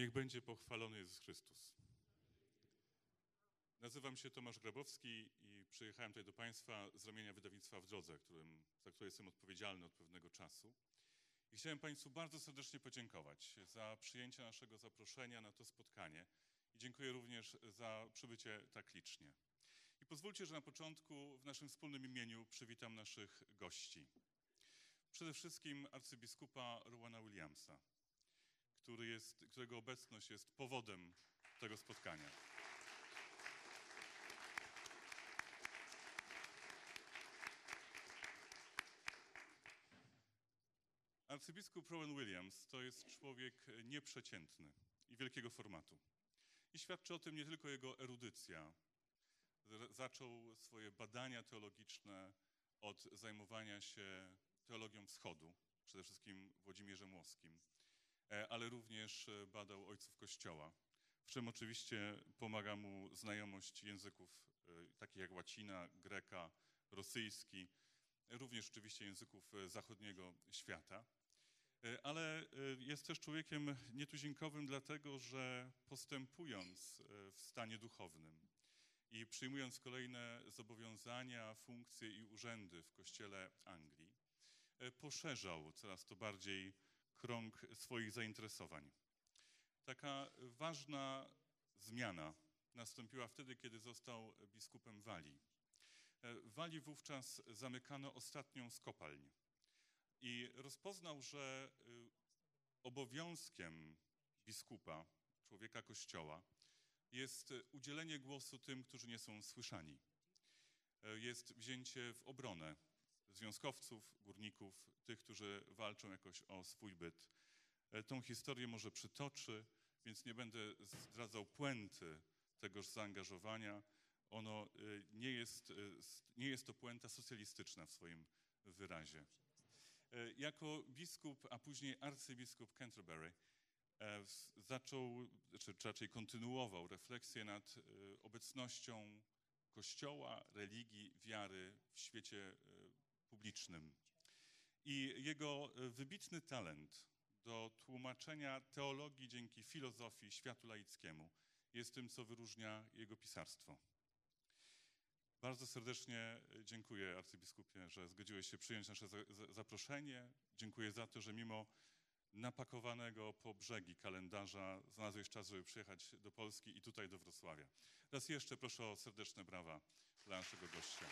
Niech będzie pochwalony Jezus Chrystus. Nazywam się Tomasz Grabowski i przyjechałem tutaj do Państwa z ramienia wydawnictwa w drodze, którym, za które jestem odpowiedzialny od pewnego czasu. I chciałem Państwu bardzo serdecznie podziękować za przyjęcie naszego zaproszenia na to spotkanie i dziękuję również za przybycie tak licznie. I pozwólcie, że na początku w naszym wspólnym imieniu przywitam naszych gości. Przede wszystkim arcybiskupa Rowana Williamsa, który jest, którego obecność jest powodem tego spotkania. Arcybiskup Rowan Williams to jest człowiek nieprzeciętny i wielkiego formatu. I świadczy o tym nie tylko jego erudycja. Zaczął swoje badania teologiczne od zajmowania się teologią wschodu, przede wszystkim Włodzimierzem Łoskim, ale również badał ojców Kościoła, w czym oczywiście pomaga mu znajomość języków takich jak łacina, greka, rosyjski, również oczywiście języków zachodniego świata. Ale jest też człowiekiem nietuzinkowym, dlatego że postępując w stanie duchownym i przyjmując kolejne zobowiązania, funkcje i urzędy w Kościele Anglii, poszerzał coraz to bardziej krąg swoich zainteresowań. Taka ważna zmiana nastąpiła wtedy, kiedy został biskupem Walii. W Walii wówczas zamykano ostatnią z kopalń i rozpoznał, że obowiązkiem biskupa, człowieka Kościoła, jest udzielenie głosu tym, którzy nie są słyszani. Jest wzięcie w obronę związkowców, górników, tych, którzy walczą jakoś o swój byt. Tą historię może przytoczy, więc nie będę zdradzał puenty tegoż zaangażowania. Ono nie jest, nie jest to puenta socjalistyczna w swoim wyrazie. Jako biskup, a później arcybiskup Canterbury zaczął, czy raczej kontynuował refleksję nad obecnością Kościoła, religii, wiary w świecie publicznym. I jego wybitny talent do tłumaczenia teologii dzięki filozofii światu laickiemu jest tym, co wyróżnia jego pisarstwo. Bardzo serdecznie dziękuję arcybiskupie, że zgodziłeś się przyjąć nasze zaproszenie. Dziękuję za to, że mimo napakowanego po brzegi kalendarza znalazłeś czas, żeby przyjechać do Polski i tutaj do Wrocławia. Raz jeszcze proszę o serdeczne brawa dla naszego gościa.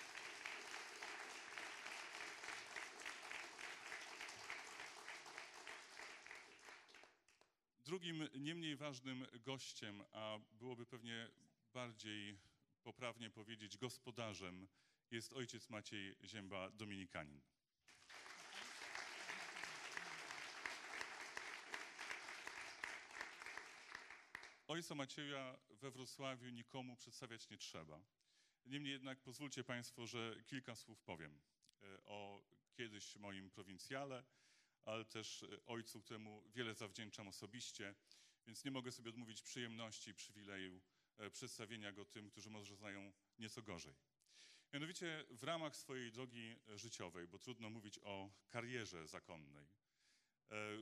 Drugim, nie mniej ważnym gościem, a byłoby pewnie bardziej poprawnie powiedzieć gospodarzem, jest ojciec Maciej Zięba, dominikanin. Ojca Macieja we Wrocławiu nikomu przedstawiać nie trzeba. Niemniej jednak pozwólcie Państwo, że kilka słów powiem o kiedyś moim prowincjale, ale też ojcu, któremu wiele zawdzięczam osobiście, więc nie mogę sobie odmówić przyjemności i przywileju przedstawienia go tym, którzy może znają nieco gorzej. Mianowicie w ramach swojej drogi życiowej, bo trudno mówić o karierze zakonnej,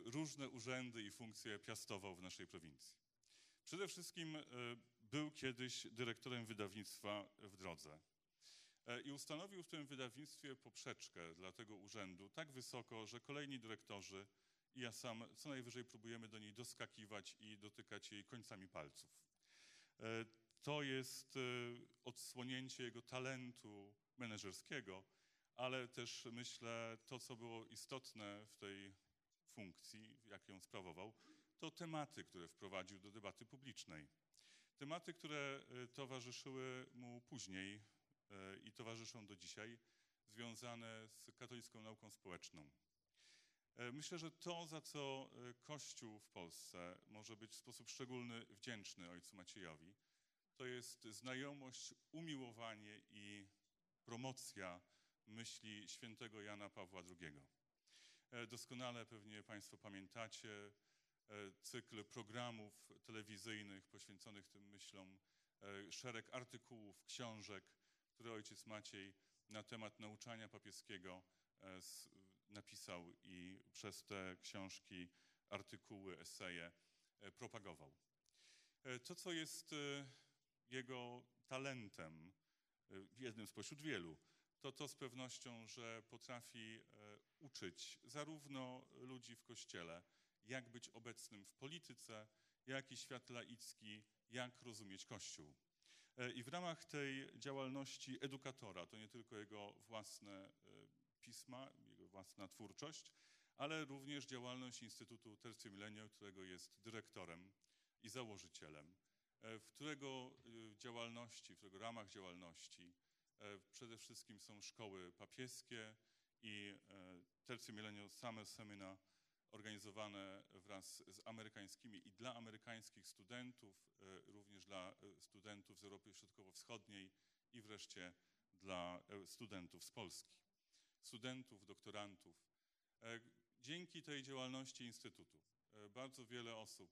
różne urzędy i funkcje piastował w naszej prowincji. Przede wszystkim był kiedyś dyrektorem wydawnictwa w drodze i ustanowił w tym wydawnictwie poprzeczkę dla tego urzędu tak wysoko, że kolejni dyrektorzy i ja sam co najwyżej próbujemy do niej doskakiwać i dotykać jej końcami palców. To jest odsłonięcie jego talentu menedżerskiego, ale też myślę to, co było istotne w tej funkcji, jak ją sprawował, to tematy, które wprowadził do debaty publicznej. Tematy, które towarzyszyły mu później i towarzyszą do dzisiaj, związane z katolicką nauką społeczną. Myślę, że to, za co Kościół w Polsce może być w sposób szczególny wdzięczny ojcu Maciejowi, to jest znajomość, umiłowanie i promocja myśli świętego Jana Pawła II. Doskonale pewnie Państwo pamiętacie cykl programów telewizyjnych poświęconych tym myślom, szereg artykułów, książek, które ojciec Maciej na temat nauczania papieskiego napisał i przez te książki, artykuły, eseje e, propagował. E, To, co jest e, jego talentem, e, jednym spośród wielu, to to z pewnością, że potrafi e, uczyć zarówno ludzi w kościele, jak być obecnym w polityce, jak i świat laicki, jak rozumieć Kościół. E, I w ramach tej działalności edukatora, to nie tylko jego własne e, pisma, jego własna twórczość, ale również działalność Instytutu Tercio Milenio, którego jest dyrektorem i założycielem, e, w którego działalności, w którego ramach działalności przede wszystkim są szkoły papieskie i Tercio Milenio Summer Seminar organizowane wraz z amerykańskimi i dla amerykańskich studentów, e, również dla e, studentów z Europy Środkowo-Wschodniej i wreszcie dla e, studentów z Polski, studentów, doktorantów. Dzięki tej działalności Instytutu bardzo wiele osób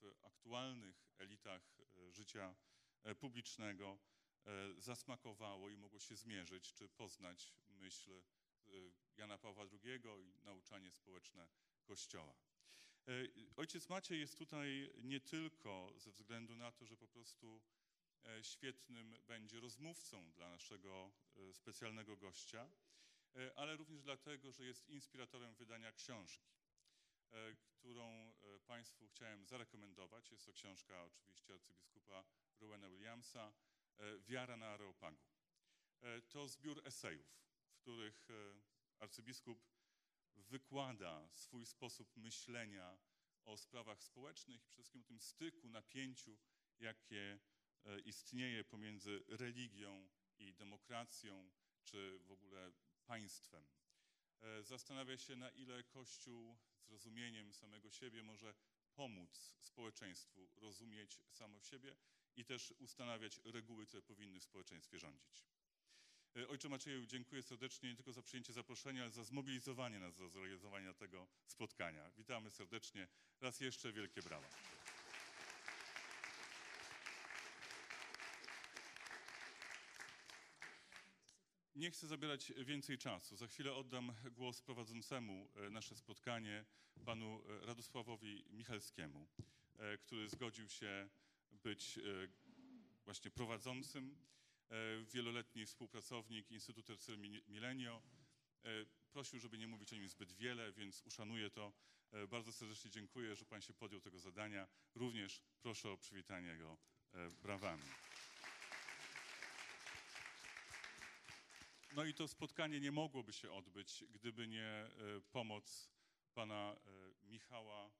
w aktualnych elitach życia publicznego zasmakowało i mogło się zmierzyć czy poznać myśl Jana Pawła II i nauczanie społeczne Kościoła. E, Ojciec Maciej jest tutaj nie tylko ze względu na to, że po prostu e, świetnym będzie rozmówcą dla naszego e, specjalnego gościa, ale również dlatego, że jest inspiratorem wydania książki, którą Państwu chciałem zarekomendować. Jest to książka oczywiście arcybiskupa Rowena Williamsa, Wiara na Areopagu. To zbiór esejów, w których arcybiskup wykłada swój sposób myślenia o sprawach społecznych i przede wszystkim o tym styku, napięciu, jakie e, istnieje pomiędzy religią i demokracją, czy w ogóle państwem. E, Zastanawia się, na ile Kościół z rozumieniem samego siebie może pomóc społeczeństwu rozumieć samo siebie i też ustanawiać reguły, które powinny w społeczeństwie rządzić. E, Ojcze Macieju, dziękuję serdecznie nie tylko za przyjęcie zaproszenia, ale za zmobilizowanie nas do zorganizowania tego spotkania. Witamy serdecznie. Raz jeszcze wielkie brawa. Nie chcę zabierać więcej czasu. Za chwilę oddam głos prowadzącemu e, nasze spotkanie, panu e, Radosławowi Michalskiemu, który zgodził się być właśnie prowadzącym, wieloletni współpracownik Instytutu Tercer Milenio. E, Prosił, żeby nie mówić o nim zbyt wiele, więc uszanuję to. E, Bardzo serdecznie dziękuję, że pan się podjął tego zadania. Również proszę o przywitanie go e, brawami. No i to spotkanie nie mogłoby się odbyć, gdyby nie e, pomoc pana e, Michała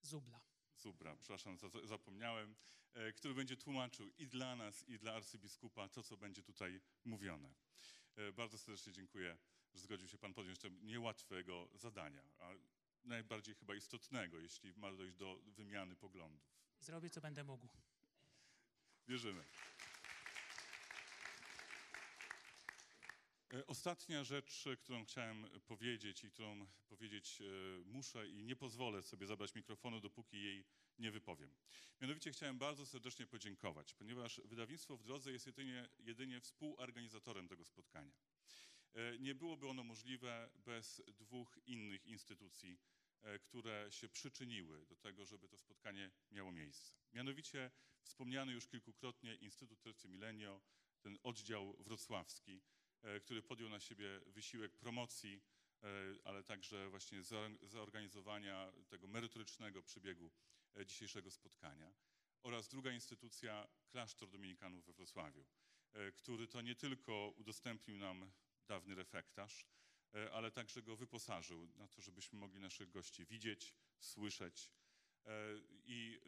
Zubla. Zubra, przepraszam, za- zapomniałem, e, który będzie tłumaczył i dla nas, i dla arcybiskupa to, co będzie tutaj mówione. E, Bardzo serdecznie dziękuję, że zgodził się Pan podjąć to niełatwego zadania, a najbardziej chyba istotnego, jeśli ma dojść do wymiany poglądów. Zrobię, co będę mógł. Wierzymy. Ostatnia rzecz, e, którą chciałem powiedzieć i którą powiedzieć e, muszę i nie pozwolę sobie zabrać mikrofonu, dopóki jej nie wypowiem. Mianowicie chciałem bardzo serdecznie podziękować, ponieważ wydawnictwo w drodze jest jedynie, jedynie współorganizatorem tego spotkania. E, Nie byłoby ono możliwe bez dwóch innych instytucji, e, które się przyczyniły do tego, żeby to spotkanie miało miejsce. Mianowicie wspomniany już kilkukrotnie Instytut Tercio Milenio, ten oddział wrocławski, e, który podjął na siebie wysiłek promocji, e, ale także właśnie zorganizowania tego merytorycznego przebiegu e, dzisiejszego spotkania. Oraz druga instytucja, Klasztor Dominikanów we Wrocławiu, e, który to nie tylko udostępnił nam dawny refektarz, e, ale także go wyposażył na to, żebyśmy mogli naszych gości widzieć, słyszeć. E, I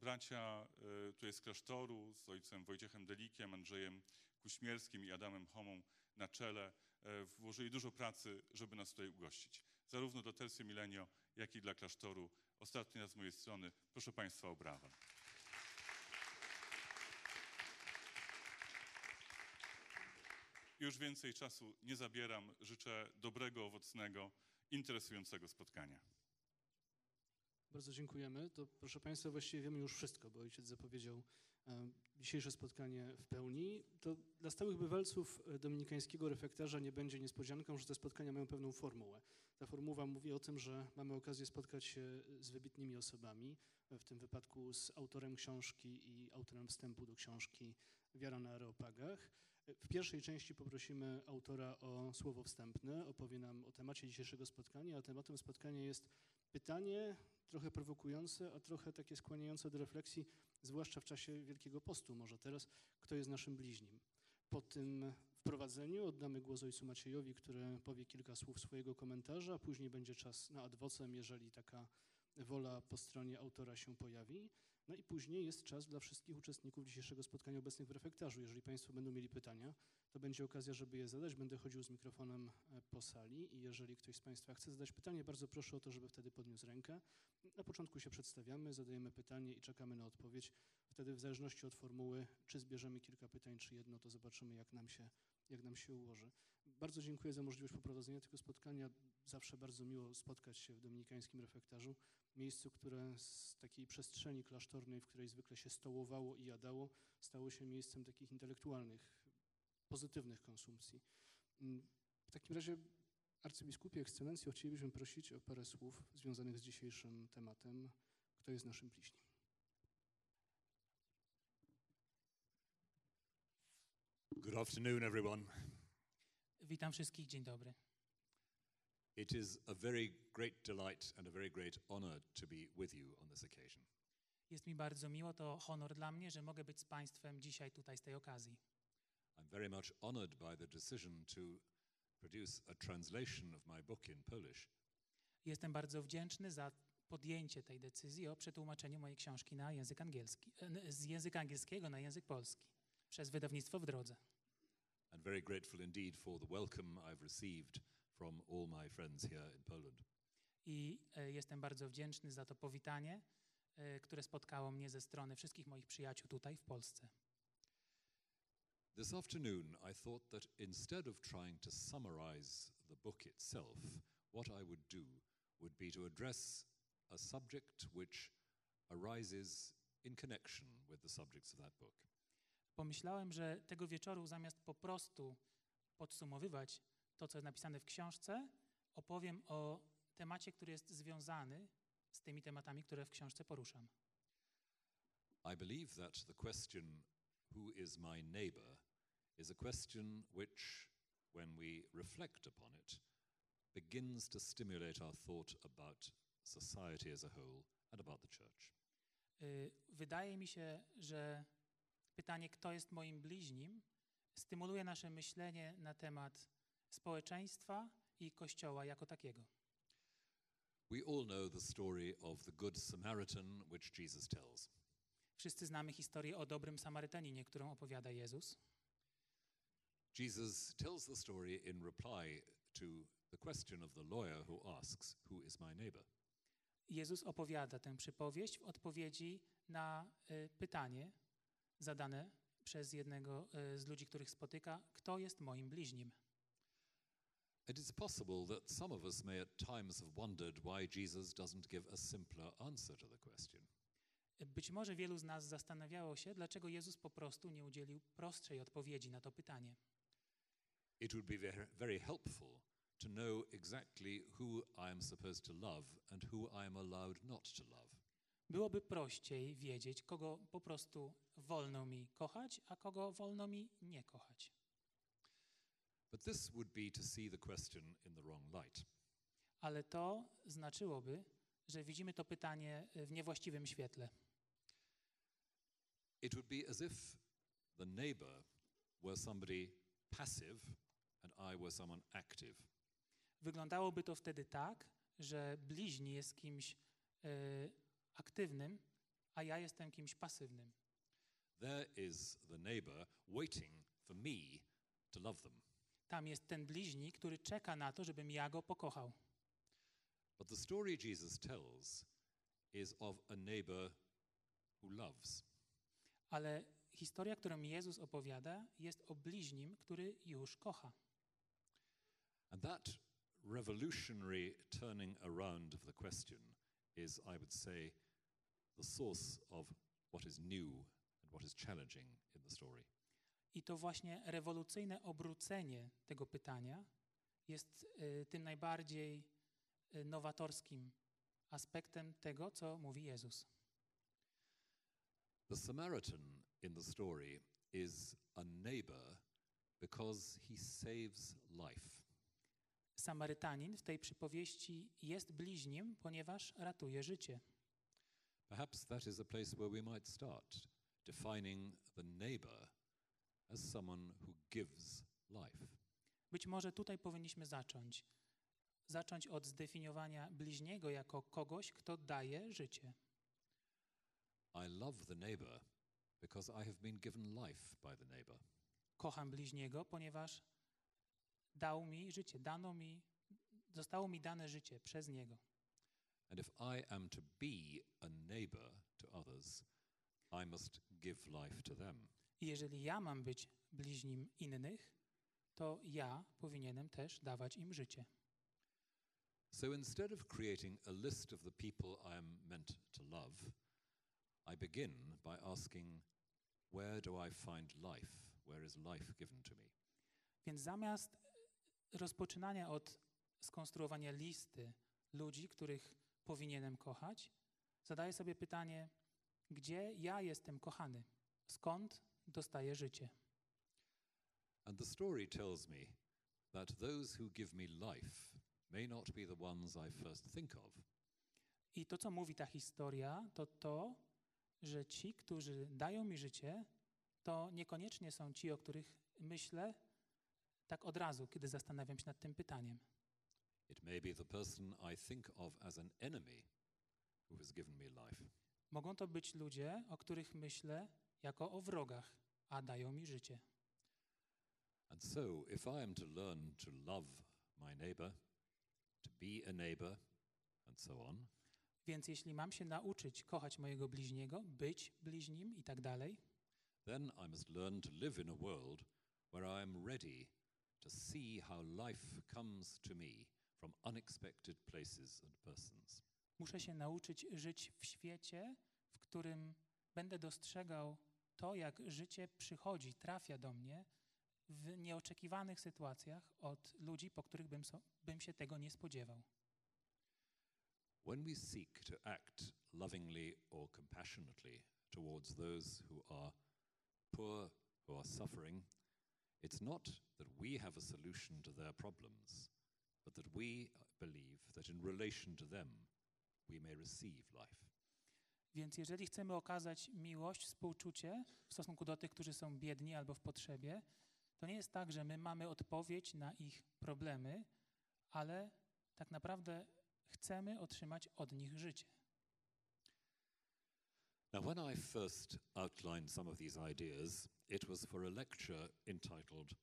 bracia e, tutaj z klasztoru z ojcem Wojciechem Delikiem, Andrzejem Kuśmierskim i Adamem Homą na czele e, włożyli dużo pracy, żeby nas tutaj ugościć. Zarówno do Tercio Milenio, jak i dla klasztoru. Ostatni raz z mojej strony. Proszę Państwa o brawę. Już więcej czasu nie zabieram. Życzę dobrego, owocnego, interesującego spotkania. Bardzo dziękujemy. To proszę Państwa, właściwie wiemy już wszystko, bo ojciec zapowiedział dzisiejsze spotkanie w pełni. To dla stałych bywalców e, dominikańskiego refektarza nie będzie niespodzianką, że te spotkania mają pewną formułę. Ta formuła mówi o tym, że mamy okazję spotkać się z wybitnymi osobami, w tym wypadku z autorem książki i autorem wstępu do książki Wiara na Areopagach. W pierwszej części poprosimy autora o słowo wstępne, opowie nam o temacie dzisiejszego spotkania, a tematem spotkania jest pytanie trochę prowokujące, a trochę takie skłaniające do refleksji, zwłaszcza w czasie Wielkiego Postu może teraz, kto jest naszym bliźnim. Po tym wprowadzeniu oddamy głos ojcu Maciejowi, który powie kilka słów swojego komentarza, później będzie czas na adwocem, jeżeli taka wola po stronie autora się pojawi. No i później jest czas dla wszystkich uczestników dzisiejszego spotkania obecnych w refektarzu. Jeżeli Państwo będą mieli pytania, to będzie okazja, żeby je zadać. Będę chodził z mikrofonem e, po sali i jeżeli ktoś z Państwa chce zadać pytanie, bardzo proszę o to, żeby wtedy podniósł rękę. Na początku się przedstawiamy, zadajemy pytanie i czekamy na odpowiedź. Wtedy w zależności od formuły, czy zbierzemy kilka pytań, czy jedno, to zobaczymy, jak nam się, jak nam się ułoży. Bardzo dziękuję za możliwość poprowadzenia tego spotkania. Zawsze bardzo miło spotkać się w dominikańskim refektarzu, miejscu, które z takiej przestrzeni klasztornej, w której zwykle się stołowało i jadało, stało się miejscem takich intelektualnych, pozytywnych konsumpcji. Mm, W takim razie, arcybiskupie, ekscelencjo, chcielibyśmy prosić o parę słów związanych z dzisiejszym tematem. Kto jest naszym bliźnim? Good afternoon, everyone. Witam wszystkich, dzień dobry. It is a very great delight and a very great honor to be with you on this occasion. Jest mi bardzo miło, to honor dla mnie, że mogę być z Państwem dzisiaj tutaj z tej okazji. I'm very much honored by the decision to produce a translation of my book in Polish. Jestem bardzo wdzięczny za podjęcie tej decyzji o przetłumaczeniu mojej książki na język angielski, e, z języka angielskiego na język polski przez wydawnictwo w drodze. And very grateful indeed for the welcome I've received from all my friends here in Poland. I e, jestem bardzo wdzięczny za to powitanie, e, które spotkało mnie ze strony wszystkich moich przyjaciół tutaj w Polsce. This afternoon, I thought that instead of trying to summarize the book itself, what I would do would be to address a subject which arises in connection with the subjects of that book. Pomyślałem, że tego wieczoru zamiast po prostu podsumowywać to, co jest napisane w książce, opowiem o temacie, który jest związany z tymi tematami, które w książce poruszam. I believe that the question, who is my neighbor, is a question which, when we reflect upon it, begins to stimulate our thought about society as a whole and about the church. Y, Wydaje mi się, że pytanie, kto jest moim bliźnim, stymuluje nasze myślenie na temat społeczeństwa i Kościoła jako takiego. We all know the story of the Good Samaritan, which Jesus tells. Wszyscy znamy historię o dobrym Samarytaninie, którą opowiada Jezus. Jesus tells the story in reply to the question of the lawyer who asks, Who is my neighbor? Jezus opowiada tę przypowieść w odpowiedzi na y, pytanie zadane przez jednego y, z ludzi, których spotyka, kto jest moim bliźnim. It is possible that some of us may at times have wondered why Jesus doesn't give a simpler answer to the question. Być może wielu z nas zastanawiało się, dlaczego Jezus po prostu nie udzielił prostszej odpowiedzi na to pytanie. It would be very, very helpful to know exactly who I am supposed to love and who I am allowed not to love. Byłoby prościej wiedzieć, kogo po prostu wolno mi kochać, a kogo wolno mi nie kochać. But this would be to see the question in the wrong light. Ale to znaczyłoby, że widzimy to pytanie w niewłaściwym świetle. It would be as if the neighbor were somebody passive and I were someone active. Wyglądałoby to wtedy tak, że bliźni jest kimś y, aktywnym, a ja jestem kimś pasywnym. There is the neighbor waiting for me to love them. Tam jest ten bliźni, który czeka na to, żebym ja go pokochał. But the story Jesus tells is of a neighbor who loves. Ale historia, którą Jezus opowiada, jest o bliźnim, który już kocha. And that revolutionary turning around of the question is, I would say, the source of what is new and what is challenging in the story. I to właśnie rewolucyjne obrócenie tego pytania jest y, tym najbardziej y, nowatorskim aspektem tego, co mówi Jezus. The Samaritan in the story is a neighbor because he saves life. Samarytanin w tej przypowieści jest bliźnim, ponieważ ratuje życie. Perhaps that is a place where we might start, defining the neighbor as someone who gives life. Być może tutaj powinniśmy zacząć. Zacząć od zdefiniowania bliźniego jako kogoś, kto daje życie. I love the neighbor because I have been given life by the neighbor. Kocham bliźniego, ponieważ dał mi życie, dano mi, zostało mi dane życie przez niego. And if I am to be a neighbor to others, I must give life to them. I jeżeli ja mam być bliźnim innych, to ja powinienem też dawać im życie. So instead of creating a list of the people I am meant to love, I begin by asking, Where do I find life? Where is life given to me? Więc zamiast rozpoczynania od skonstruowania listy ludzi, których powinienem kochać, zadaję sobie pytanie, gdzie ja jestem kochany? Skąd dostaję życie? And the story tells me that those who give me life may not be the ones I first think of. I to, co mówi ta historia, to to, że ci, którzy dają mi życie, to niekoniecznie są ci, o których myślę tak od razu, kiedy zastanawiam się nad tym pytaniem. It may be the person I think of as an enemy who has given me life. Mogą to być ludzie, o których myślę jako o wrogach, a dają mi życie. And so, if I am to learn to love my neighbor, to be a neighbor, and so on, Więc jeśli mam się nauczyć kochać mojego bliźniego, być bliźnim i tak dalej, then I must learn to live in a world where I am ready to see how life comes to me from unexpected places and persons. muszę się nauczyć żyć w świecie, w którym będę dostrzegał to, jak życie przychodzi, trafia do mnie w nieoczekiwanych sytuacjach od ludzi, po których bym, so, bym się tego nie spodziewał. When we seek to act lovingly or compassionately towards those who are poor, who are suffering, it's not that we have a solution to their problems, but that we uh, believe that in relation to them, we may receive life. Więc jeżeli chcemy okazać miłość, współczucie w stosunku do tych, którzy są biedni albo w potrzebie, to nie jest tak, że my mamy odpowiedź na ich problemy, ale tak naprawdę chcemy otrzymać od nich życie. Now, when I first outlined some of these ideas, it was for a lecture entitled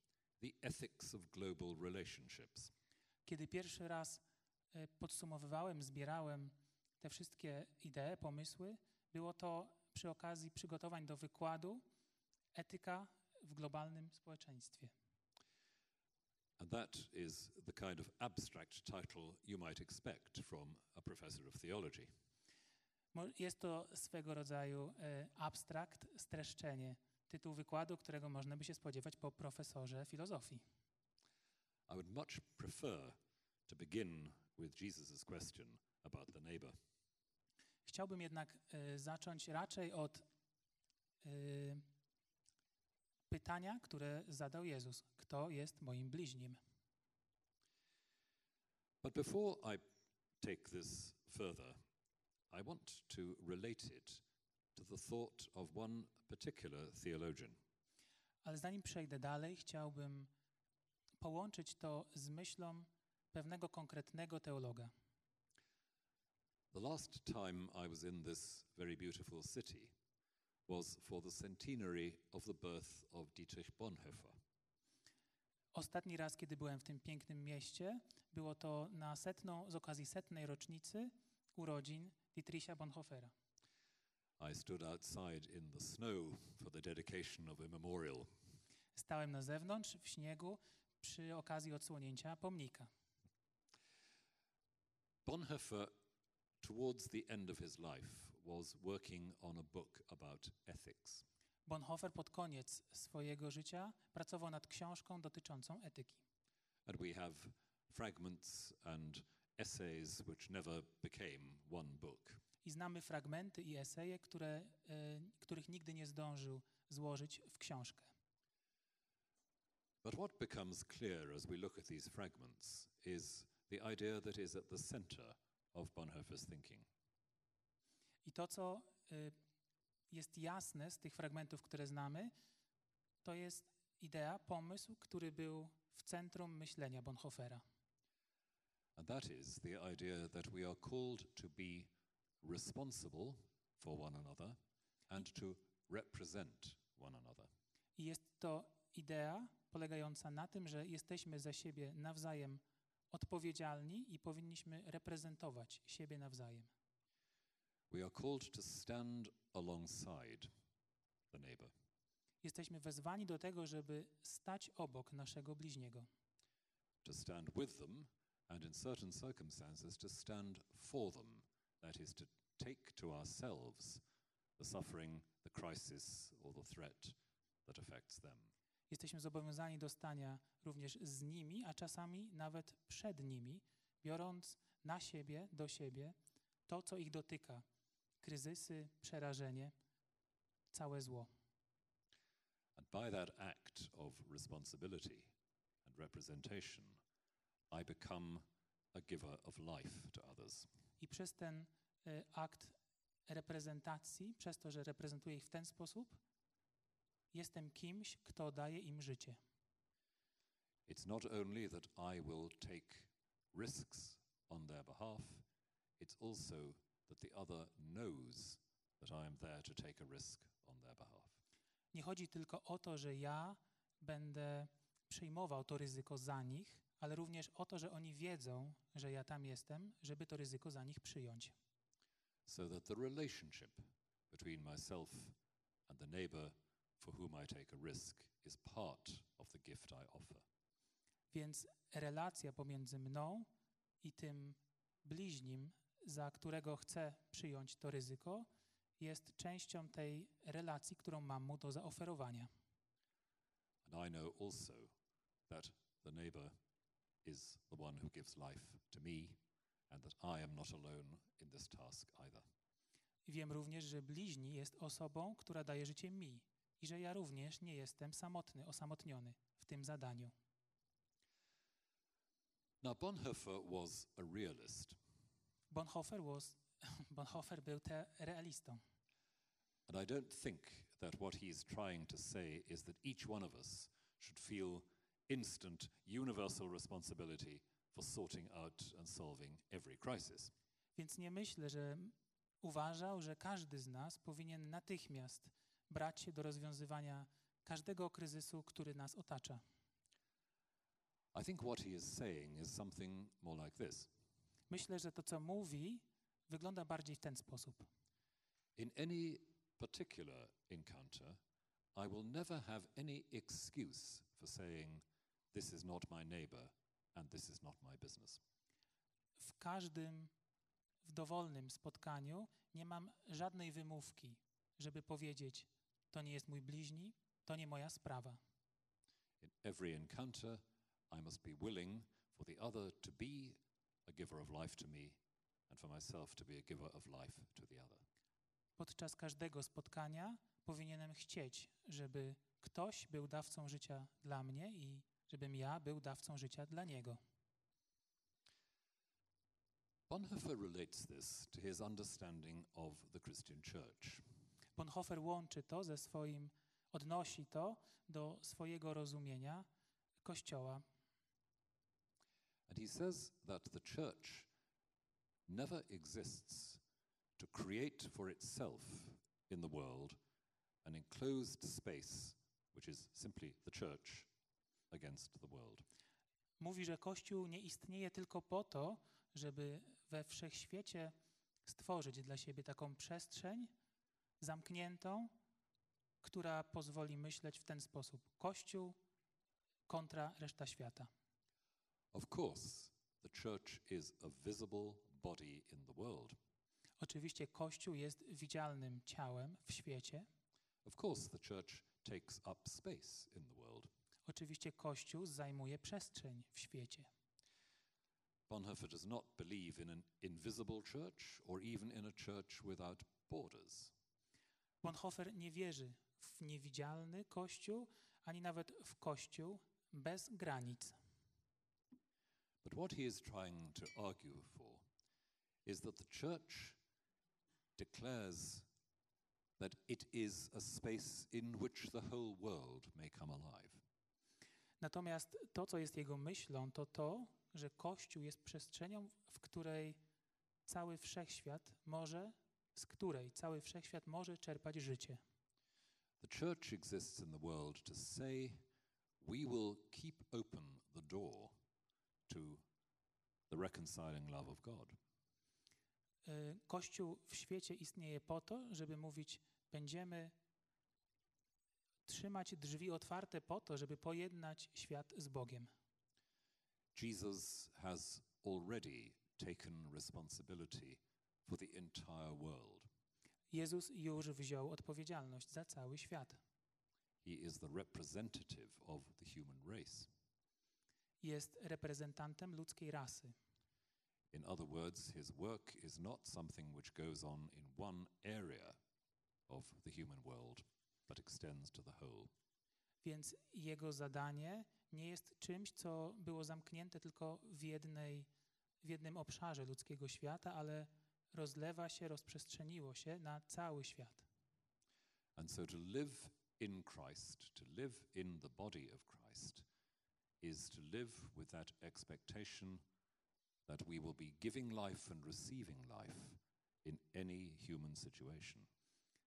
The Ethics of Global Relationships. Kiedy pierwszy raz e, podsumowywałem, zbierałem te wszystkie idee, pomysły, było to przy okazji przygotowań do wykładu Etyka w globalnym społeczeństwie. And that is the kind of abstract title you might expect from a professor of theology. Jest to swego rodzaju e, abstrakt, streszczenie, tytuł wykładu, którego można by się spodziewać po profesorze filozofii. I would much prefer to begin with Jesus' question about the neighbor. Chciałbym jednak e, zacząć raczej od e, pytania, które zadał Jezus. Kto jest moim bliźnim? But before I take this further, I want to relate it to the thought of one particular theologian. Ale zanim przejdę dalej, chciałbym połączyć to z myślą pewnego konkretnego teologa. The last time I was in this very beautiful city was for the centenary of the birth of Dietrich Bonhoeffer. Ostatni raz, kiedy byłem w tym pięknym mieście, było to na setną, z okazji setnej rocznicy urodzin Dietricha Bonhoeffera. I stood outside in the snow for the dedication of a memorial. Stałem na zewnątrz w śniegu przy okazji odsłonięcia pomnika. Bonhoeffer, towards the end of his life, was working on a book about ethics. Bonhoeffer pod koniec swojego życia pracował nad książką dotyczącą etyki. And we have fragments and essays which never became one book. i znamy fragmenty i eseje, które, e, których nigdy nie zdążył złożyć w książkę. But what becomes clear as we look at these fragments is the idea that is at the center of Bonhoeffer's thinking. I to, co y, jest jasne z tych fragmentów, które znamy, to jest idea, pomysł, który był w centrum myślenia Bonhoeffera. And that is the idea that we are called to be responsible for one another and to represent one another. I jest to idea polegająca na tym, że jesteśmy za siebie nawzajem odpowiedzialni i powinniśmy reprezentować siebie nawzajem. We are called to stand alongside the neighbor. Jesteśmy wezwani do tego, żeby stać obok naszego bliźniego, to stand with them, and in certain circumstances, to stand for them. That is, to take to ourselves the suffering, the crisis, or the threat that affects them. Jesteśmy zobowiązani do stania również z nimi, a czasami nawet przed nimi, biorąc na siebie, do siebie to, co ich dotyka kryzysy, przerażenie, całe zło. And by that act of responsibility and representation, I become a giver of life to others. I przez ten y, akt reprezentacji, przez to, że reprezentuję ich w ten sposób, jestem kimś, kto daje im życie. It's not only that I will take risks on their behalf, it's also that the other knows that I am there to take a risk on their behalf. Nie chodzi tylko o to, że ja będę przyjmował to ryzyko za nich, ale również o to, że oni wiedzą, że ja tam jestem, żeby to ryzyko za nich przyjąć. So that the relationship between myself and the neighbor for whom I take a risk is part of the gift I offer. Więc relacja pomiędzy mną i tym bliźnim, za którego chcę przyjąć to ryzyko, jest częścią tej relacji, którą mam mu do zaoferowania. And I know also that the neighbor is the one who gives life to me and that I am not alone in this task either. Wiem również, że bliźni jest osobą, która daje życie mi i że ja również nie jestem samotny, osamotniony w tym zadaniu. Now, Bonhoeffer was a realist, Bonhoeffer, was, Bonhoeffer był te realistą. and I don't think that what he's trying to say is that each one of us should feel instant, universal responsibility for sorting out and solving every crisis. Więc nie myślę, że uważał, że każdy z nas powinien natychmiast brać się do rozwiązywania każdego kryzysu, który nas otacza. I think what he is saying is something more like this Myślę, że to, co mówi, wygląda bardziej w ten sposób. In any particular encounter, I will never have any excuse for saying, This is not my neighbor and this is not my business. W każdym, w dowolnym spotkaniu nie mam żadnej wymówki, żeby powiedzieć, to nie jest mój bliźni, to nie moja sprawa. In every encounter, I must be willing for the other to be a giver of life to me and for myself to be a giver of life to the other. Podczas każdego spotkania powinienem chcieć, żeby ktoś był dawcą życia dla mnie i żebym ja był dawcą życia dla niego. Bonhoeffer relates this to his understanding of the Christian church. Bonhoeffer łączy to ze swoim, odnosi to do swojego rozumienia Kościoła. And he says that the church never exists to create for itself in the world an enclosed space which is simply the church against the world. Mówi, że Kościół nie istnieje tylko po to, żeby we wszechświecie stworzyć dla siebie taką przestrzeń zamkniętą, która pozwoli myśleć w ten sposób: Kościół kontra reszta świata. Of course, the church is a visible body in the world. Oczywiście Kościół jest widzialnym ciałem w świecie. Of course, the church takes up space in the world. Oczywiście Kościół zajmuje przestrzeń w świecie. Bonhoeffer does not believe in an invisible church or even in a church without borders. Bonhoeffer nie wierzy w niewidzialny Kościół, ani nawet w Kościół bez granic. But what he is trying to argue for is that the church declares that it is a space in which the whole world may come alive. Natomiast to, co jest jego myślą, to to, że Kościół jest przestrzenią, w której cały wszechświat może, z której cały wszechświat może czerpać życie. The church exists in the world to say, we will keep open the door to the reconciling love of God. Y, Kościół w świecie istnieje po to, żeby mówić, będziemy trzymać drzwi otwarte po to, żeby pojednać świat z Bogiem. Jesus has already taken responsibility for the entire world. Jezus już wziął odpowiedzialność za cały świat. He is the representative of the human race. Jest reprezentantem ludzkiej rasy. In other words, his work is not something which goes on in one area of the human world, but extends to the whole. Więc jego zadanie nie jest czymś, co było zamknięte tylko w, jednej, w jednym obszarze ludzkiego świata, ale rozlewa się, rozprzestrzeniło się na cały świat. And so to live in Christ, to live in the body of Christ, is to live with that expectation that we will be giving life and receiving life in any human situation.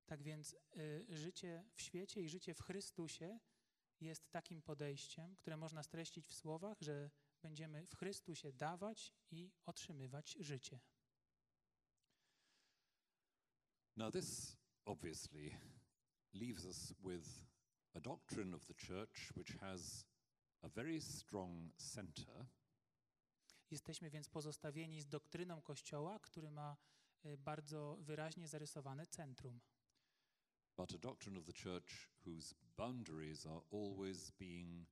Tak więc y, życie w świecie i życie w Chrystusie jest takim podejściem, które można streścić w słowach, że będziemy w Chrystusie dawać i otrzymywać życie. Now, this obviously leaves us with a doctrine of the church which has a very strong center, Jesteśmy więc pozostawieni z doktryną Kościoła, który ma bardzo wyraźnie zarysowane centrum. but a doctrine of the church whose boundaries are always being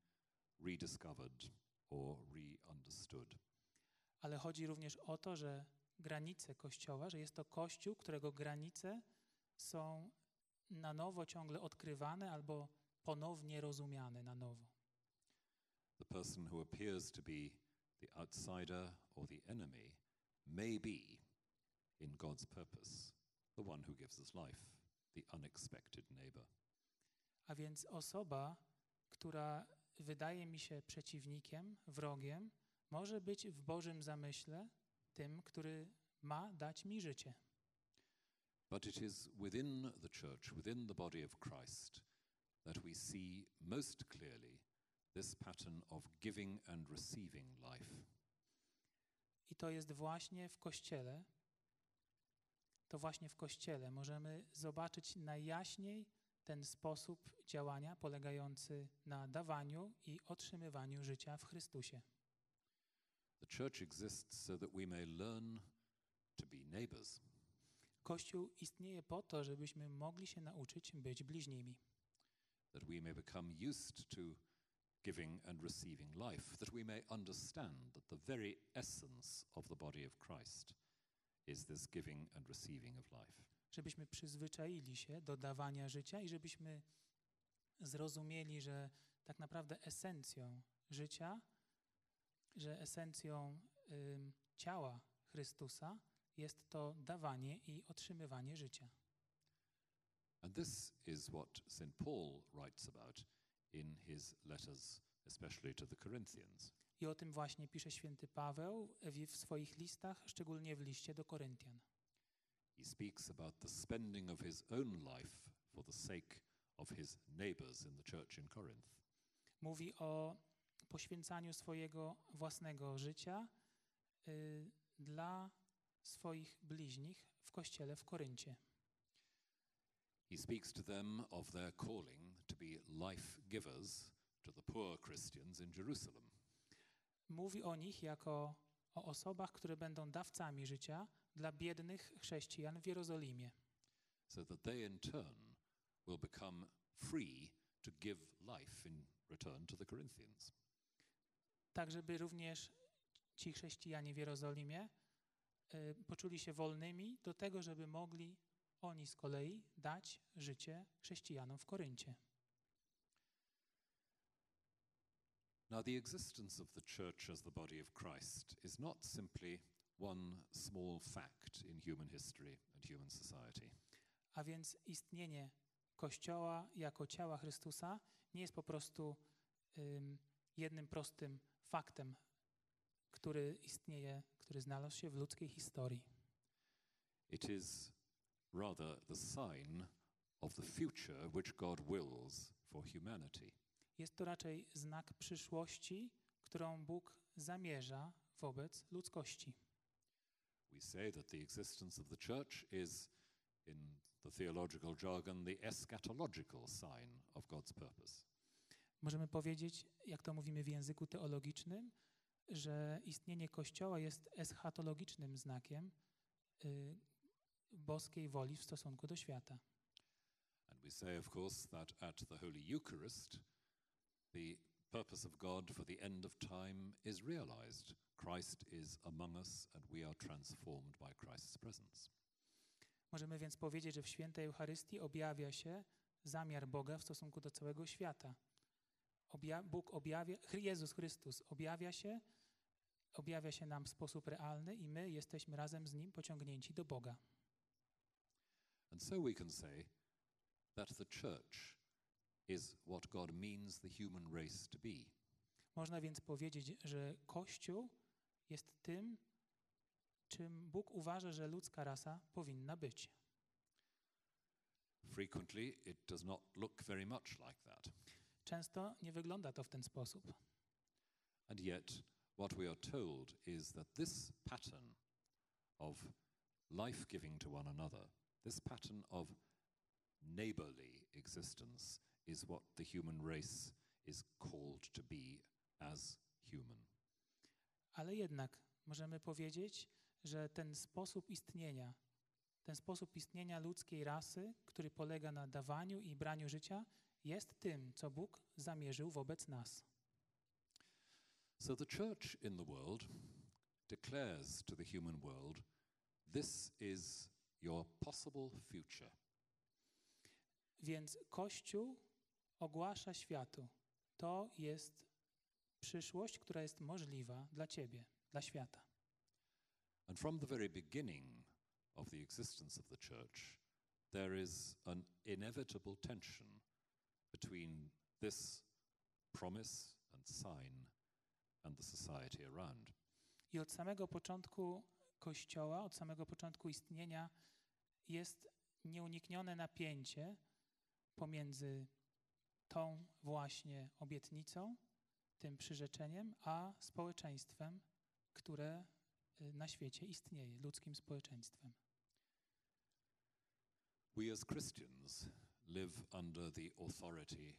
rediscovered or re understood. Ale chodzi również o to, że granice Kościoła, że jest to Kościół, którego granice są na nowo ciągle odkrywane albo ponownie rozumiane na nowo. The person who appears to be the outsider or the enemy may be, in God's purpose, the one who gives us life, the unexpected neighbor. A więc osoba, która wydaje mi się przeciwnikiem, wrogiem, może być w Bożym zamyśle tym, który ma dać mi życie. But it is within the church, within the body of Christ, that we see most clearly this pattern of giving and receiving life. I to jest właśnie w Kościele, to właśnie w Kościele możemy zobaczyć najjaśniej ten sposób działania polegający na dawaniu i otrzymywaniu życia w Chrystusie. The church exists so that we may learn to be neighbors. Kościół istnieje po to, żebyśmy mogli się nauczyć być bliźnimi, that we may become used to giving and receiving life, that we may understand that the very essence of the body of Christ is this giving and receiving of life. żebyśmy przyzwyczaili się do dawania życia i żebyśmy zrozumieli, że tak naprawdę esencją życia, że esencją ym, ciała Chrystusa jest to dawanie i otrzymywanie życia. And this is what St. Paul writes about in his letters, especially to the Corinthians. I o tym właśnie pisze święty Paweł w w swoich listach, szczególnie w liście do Koryntian. He speaks about the spending of his own life for the sake of his neighbors in the church in Corinth. Mówi o poświęcaniu swojego własnego życia y, dla swoich bliźnich w kościele w Koryncie. He speaks to them of their calling to be life givers to the poor Christians in Jerusalem. Mówi o nich jako o osobach, które będą dawcami życia dla biednych chrześcijan w Jerozolimie, so that they in turn will become free to give life in return to the Corinthians. Tak żeby również ci chrześcijanie w Jerozolimie y, poczuli się wolnymi do tego, żeby mogli oni z kolei dać życie chrześcijanom w Koryncie. Now, the existence of the church as the body of Christ is not simply one small fact in human history and human society. A więc istnienie Kościoła jako ciała Chrystusa nie jest po prostu ym, jednym prostym faktem, który istnieje, który znalazł się w ludzkiej historii. It is rather the sign of the future which God wills for humanity. Jest to raczej znak przyszłości, którą Bóg zamierza wobec ludzkości. We say that the existence of the church is, in the theological jargon, the eschatological sign of God's purpose. Możemy powiedzieć, jak to mówimy w języku teologicznym, że istnienie Kościoła jest eschatologicznym znakiem y, boskiej woli w stosunku do świata. And we say, of course, that at the Holy Eucharist, the purpose of God for the end of time is realized. Christ is among us, and we are transformed by Christ's presence. Możemy więc powiedzieć, że w świętej Eucharystii objawia się zamiar Boga w stosunku do całego świata. Obja Bóg objawia, Jezus Chrystus objawia się, objawia się nam w sposób realny i my jesteśmy razem z Nim pociągnięci do Boga. And so we can say that the church is what God means the human race to be. Można więc powiedzieć, że Kościół jest tym, czym Bóg uważa, że ludzka rasa powinna być. Frequently, it does not look very much like that. Często nie wygląda to w ten sposób. And yet, what we are told is that this pattern of life giving to one another, this pattern of neighborly existence, is what the human race is called to be as human. Ale jednak możemy powiedzieć, że ten sposób istnienia, ten sposób istnienia ludzkiej rasy, który polega na dawaniu i braniu życia, jest tym, co Bóg zamierzył wobec nas. So the church in the world declares to the human world this is your possible future. Więc Kościół ogłasza światu: to jest przyszłość, która jest możliwa dla Ciebie, dla świata. And from the very beginning of the existence of the church, there is an inevitable tension between this promise and sign and the society around. I od samego początku Kościoła, od samego początku istnienia jest nieuniknione napięcie pomiędzy tą właśnie obietnicą, tym przyrzeczeniem, a społeczeństwem, które y, na świecie istnieje, ludzkim społeczeństwem. We as Christians live under the authority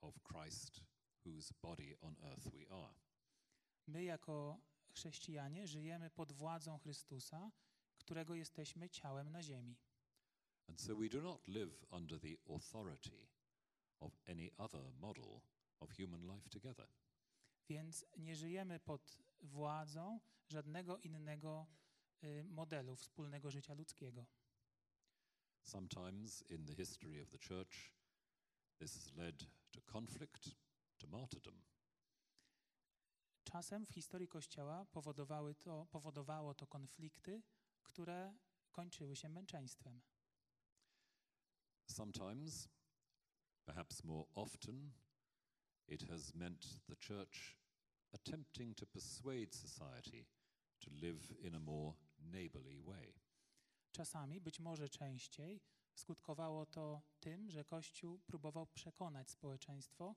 of Christ, whose body on earth we are. My jako chrześcijanie żyjemy pod władzą Chrystusa, którego jesteśmy ciałem na ziemi. And so we do not live under the authority of any other model of human life together. Więc nie żyjemy pod władzą żadnego innego y, modelu wspólnego życia ludzkiego. Sometimes in the history of the church, this has led to conflict, to martyrdom. Czasem w historii Kościoła powodowały to, powodowało to konflikty, które kończyły się męczeństwem. Sometimes, perhaps more often, it has meant the church attempting to persuade society to live in a more neighborly way. Czasami, być może częściej, skutkowało to tym, że Kościół próbował przekonać społeczeństwo,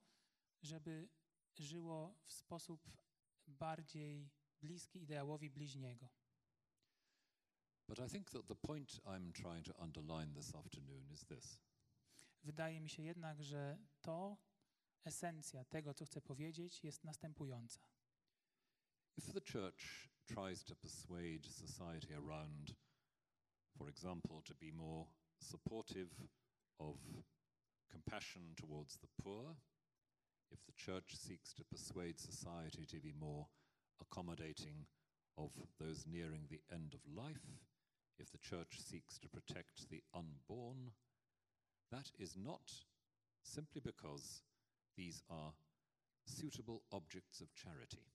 żeby żyło w sposób bardziej bliski ideałowi bliźniego. Wydaje mi się jednak, że to esencja tego, co chcę powiedzieć, jest następująca. If the church tries to persuade society around, for example, to be more supportive of compassion towards the poor, if the church seeks to persuade society to be more accommodating of those nearing the end of life, if the church seeks to protect the unborn, that is not simply because these are suitable objects of charity.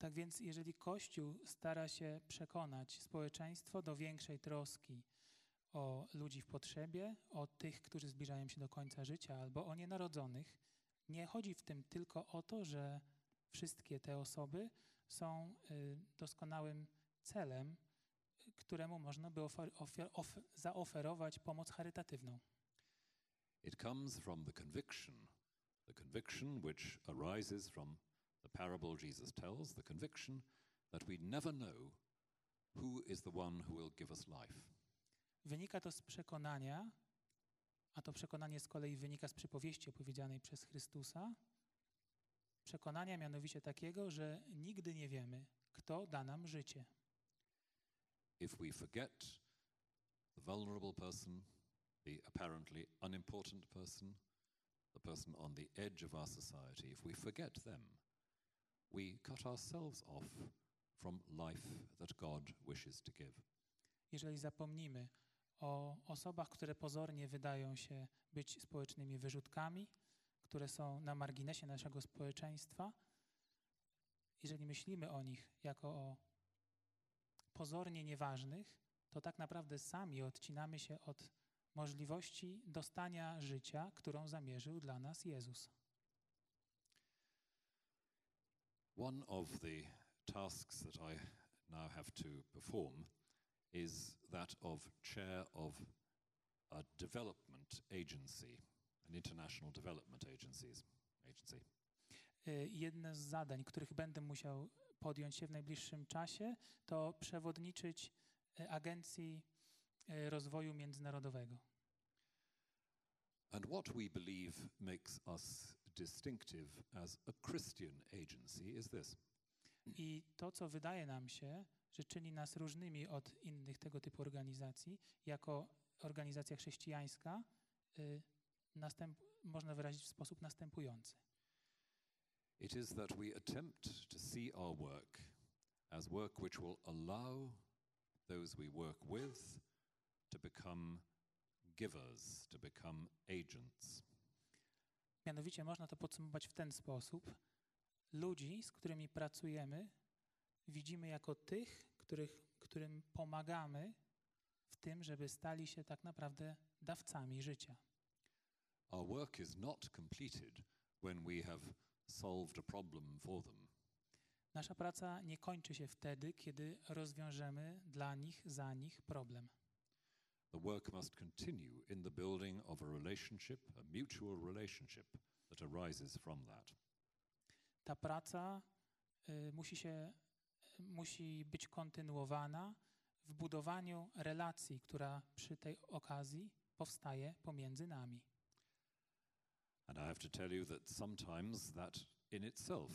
Tak więc, jeżeli Kościół stara się przekonać społeczeństwo do większej troski o ludzi w potrzebie, o tych, którzy zbliżają się do końca życia, albo o nienarodzonych, nie chodzi w tym tylko o to, że wszystkie te osoby są y, doskonałym celem, któremu można by ofer, ofiar, of, zaoferować pomoc charytatywną. It comes from the conviction, the conviction which arises from the parable Jesus tells, the conviction that we never know who is the one who will give us life. Wynika to z przekonania, a to przekonanie z kolei wynika z przypowieści opowiedzianej przez Chrystusa. Przekonania mianowicie takiego, że nigdy nie wiemy, kto da nam życie. If we forget the vulnerable person, the apparently unimportant person, the person on the edge of our society, if we forget them, we cut ourselves off from life that God wishes to give. Jeżeli zapomnimy o osobach, które pozornie wydają się być społecznymi wyrzutkami, które są na marginesie naszego społeczeństwa, jeżeli myślimy o nich jako o pozornie nieważnych, to tak naprawdę sami odcinamy się od możliwości dostania życia, którą zamierzył dla nas Jezus. One of the tasks that I now have to perform is that of chair of a development agency, an international development agencies, agency. Jedne z zadań, których będę musiał podjąć się w najbliższym czasie, to przewodniczyć Agencji Rozwoju Międzynarodowego. And what we believe makes us distinctive as a Christian agency is this I to, co wydaje nam się, że czyni nas różnymi od innych tego typu organizacji, jako organizacja chrześcijańska, y, następ, można wyrazić w sposób następujący. it is that we attempt to see our work as work which will allow those we work with to become givers, to become agents. Mianowicie można to podsumować w ten sposób. Ludzi, z którymi pracujemy, widzimy jako tych, których, którym pomagamy w tym, żeby stali się tak naprawdę dawcami życia. Our work is not completed when we have solved a problem for them. Nasza praca nie kończy się wtedy, kiedy rozwiążemy dla nich, za nich problem. The work must continue in the building of a relationship, a mutual relationship that arises from that. Ta praca y, musi się musi być kontynuowana w budowaniu relacji, która przy tej okazji powstaje pomiędzy nami. And I have to tell you that sometimes that in itself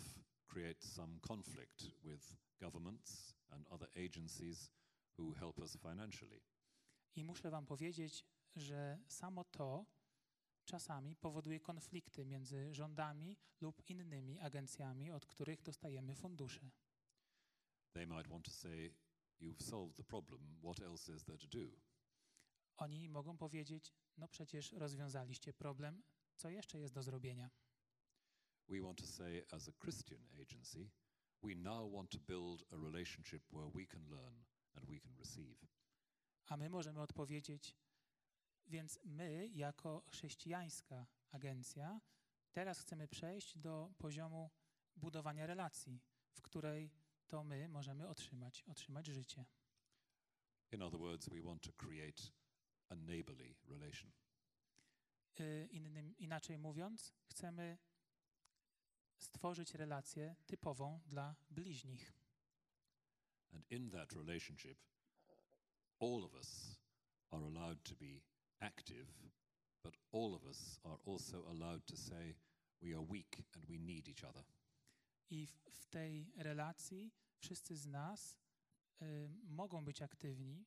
creates some conflict with governments and other agencies who help us financially. I muszę Wam powiedzieć, że samo to czasami powoduje konflikty między rządami lub innymi agencjami, od których dostajemy fundusze. They might want to say, You've solved the problem, what else is there to do? Oni mogą powiedzieć: No przecież rozwiązaliście problem, co jeszcze jest do zrobienia? We want to say, as a Christian agency, we now want to build a relationship where we can learn and we can receive. A my możemy odpowiedzieć: Więc my, jako chrześcijańska agencja, teraz chcemy przejść do poziomu budowania relacji, w której to my możemy otrzymać, otrzymać życie. In other words, we want to create a neighborly relation. Y, Innym, inaczej mówiąc, chcemy stworzyć relację typową dla bliźnich. And in that relationship, all of us are allowed to be active, but all of us are also allowed to say, we are weak and we need each other. I w, w tej relacji wszyscy z nas y, mogą być aktywni,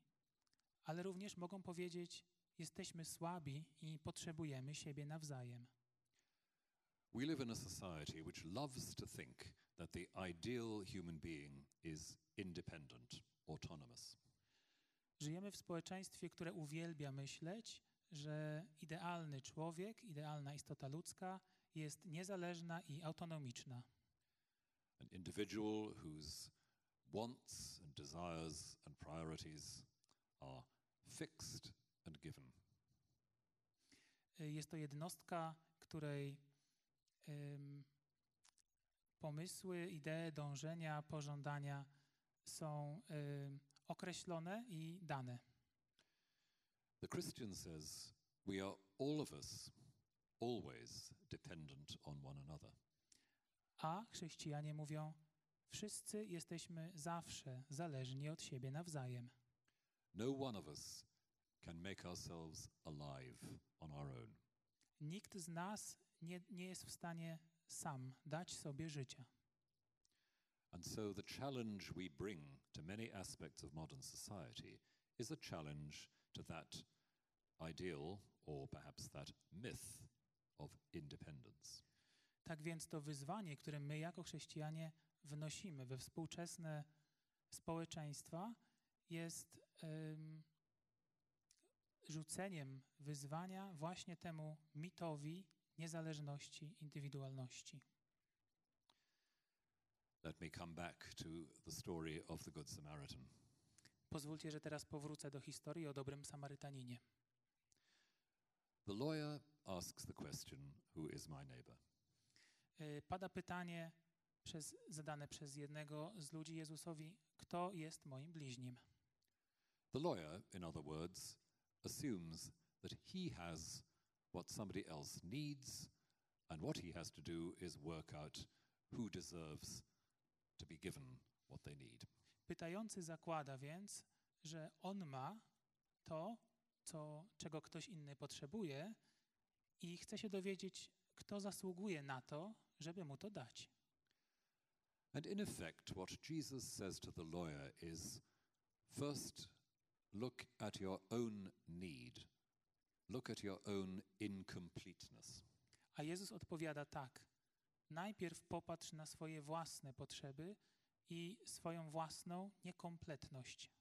ale również mogą powiedzieć: Jesteśmy słabi i potrzebujemy siebie nawzajem. We live in a society which loves to think that the ideal human being is independent, autonomous. Żyjemy w społeczeństwie, które uwielbia myśleć, że idealny człowiek, idealna istota ludzka jest niezależna i autonomiczna. An individual whose wants and desires and priorities are fixed and given. Y, Jest to jednostka, której ym, pomysły, idee, dążenia, pożądania są ym, określone i dane. The Christian says we are all of us always dependent on one another. A chrześcijanie mówią, wszyscy jesteśmy zawsze zależni od siebie nawzajem. No one of us can make ourselves alive on our own. Nikt z nas nie, nie jest w stanie sam dać sobie życia. And so the challenge we bring to many aspects of modern society is a challenge to that ideal, or perhaps that myth of independence. Tak więc to wyzwanie, które my jako chrześcijanie wnosimy we współczesne społeczeństwa, jest em, rzuceniem wyzwania właśnie temu mitowi niezależności, indywidualności. Let me come back to the story of the Good Samaritan. Pozwólcie, że teraz powrócę do historii o dobrym Samarytaninie. The lawyer asks the question Who is my neighbor? Pada pytanie przez, zadane przez jednego z ludzi Jezusowi, kto jest moim bliźnim? The lawyer, in other words, assumes that he has what somebody else needs, and what he has to do is work out who deserves to be given what they need. Pytający zakłada więc, że on ma to, co, czego ktoś inny potrzebuje i chce się dowiedzieć, kto zasługuje na to, żeby mu to dać. And in effect, what Jesus says to the lawyer is first, look at your own need, look at your own incompleteness. A Jezus odpowiada tak: Najpierw popatrz na swoje własne potrzeby i swoją własną niekompletność.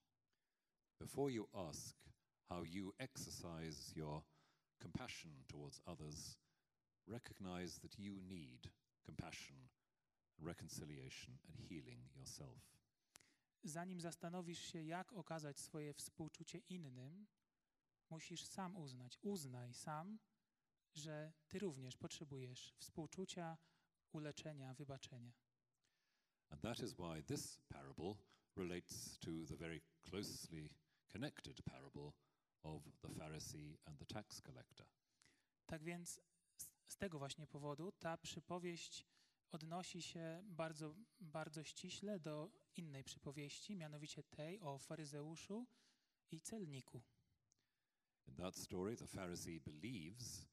Before you ask how you exercise your compassion towards others, recognize that you need compassion, reconciliation, and healing yourself. Zanim zastanowisz się, jak okazać swoje współczucie innym, musisz sam uznać, uznaj sam, że ty również potrzebujesz współczucia, uleczenia, wybaczenia. And that is why this parable relates to the very closely connected parable of the Pharisee and the tax collector. Tak więc z, tego właśnie powodu ta przypowieść odnosi się bardzo, bardzo ściśle do innej przypowieści, mianowicie tej o faryzeuszu i celniku. In that story, the Pharisee believes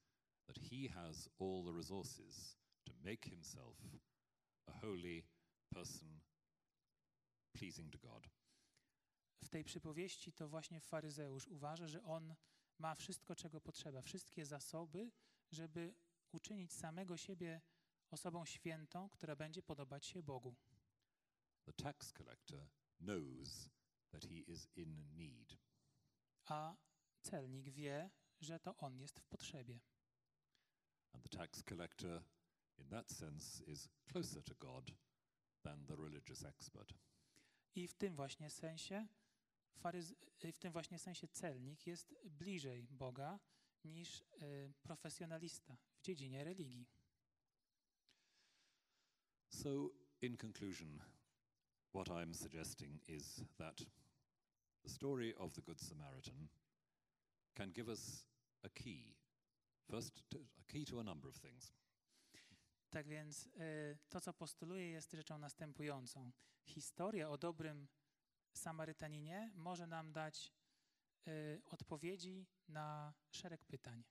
that he has all the resources to make himself a holy person pleasing to God. W tej przypowieści to właśnie faryzeusz uważa, że on ma wszystko, czego potrzeba, wszystkie zasoby, żeby uczynić samego siebie osobą świętą, która będzie podobać się Bogu. The tax collector knows that he is in need. A celnik wie, że to on jest w potrzebie. And the tax collector, in that sense, is closer to God than the religious expert. I w tym właśnie sensie faryz- w tym właśnie sensie celnik jest bliżej Boga niż y, profesjonalista w dziedzinie religii. So, in conclusion, what I'm suggesting is that the story of the Good Samaritan can give us a key. First, to, a key to a number of things. Tak więc y, to, co postuluję, jest rzeczą następującą. Historia o dobrym Samarytaninie może nam dać y, odpowiedzi na szereg pytań.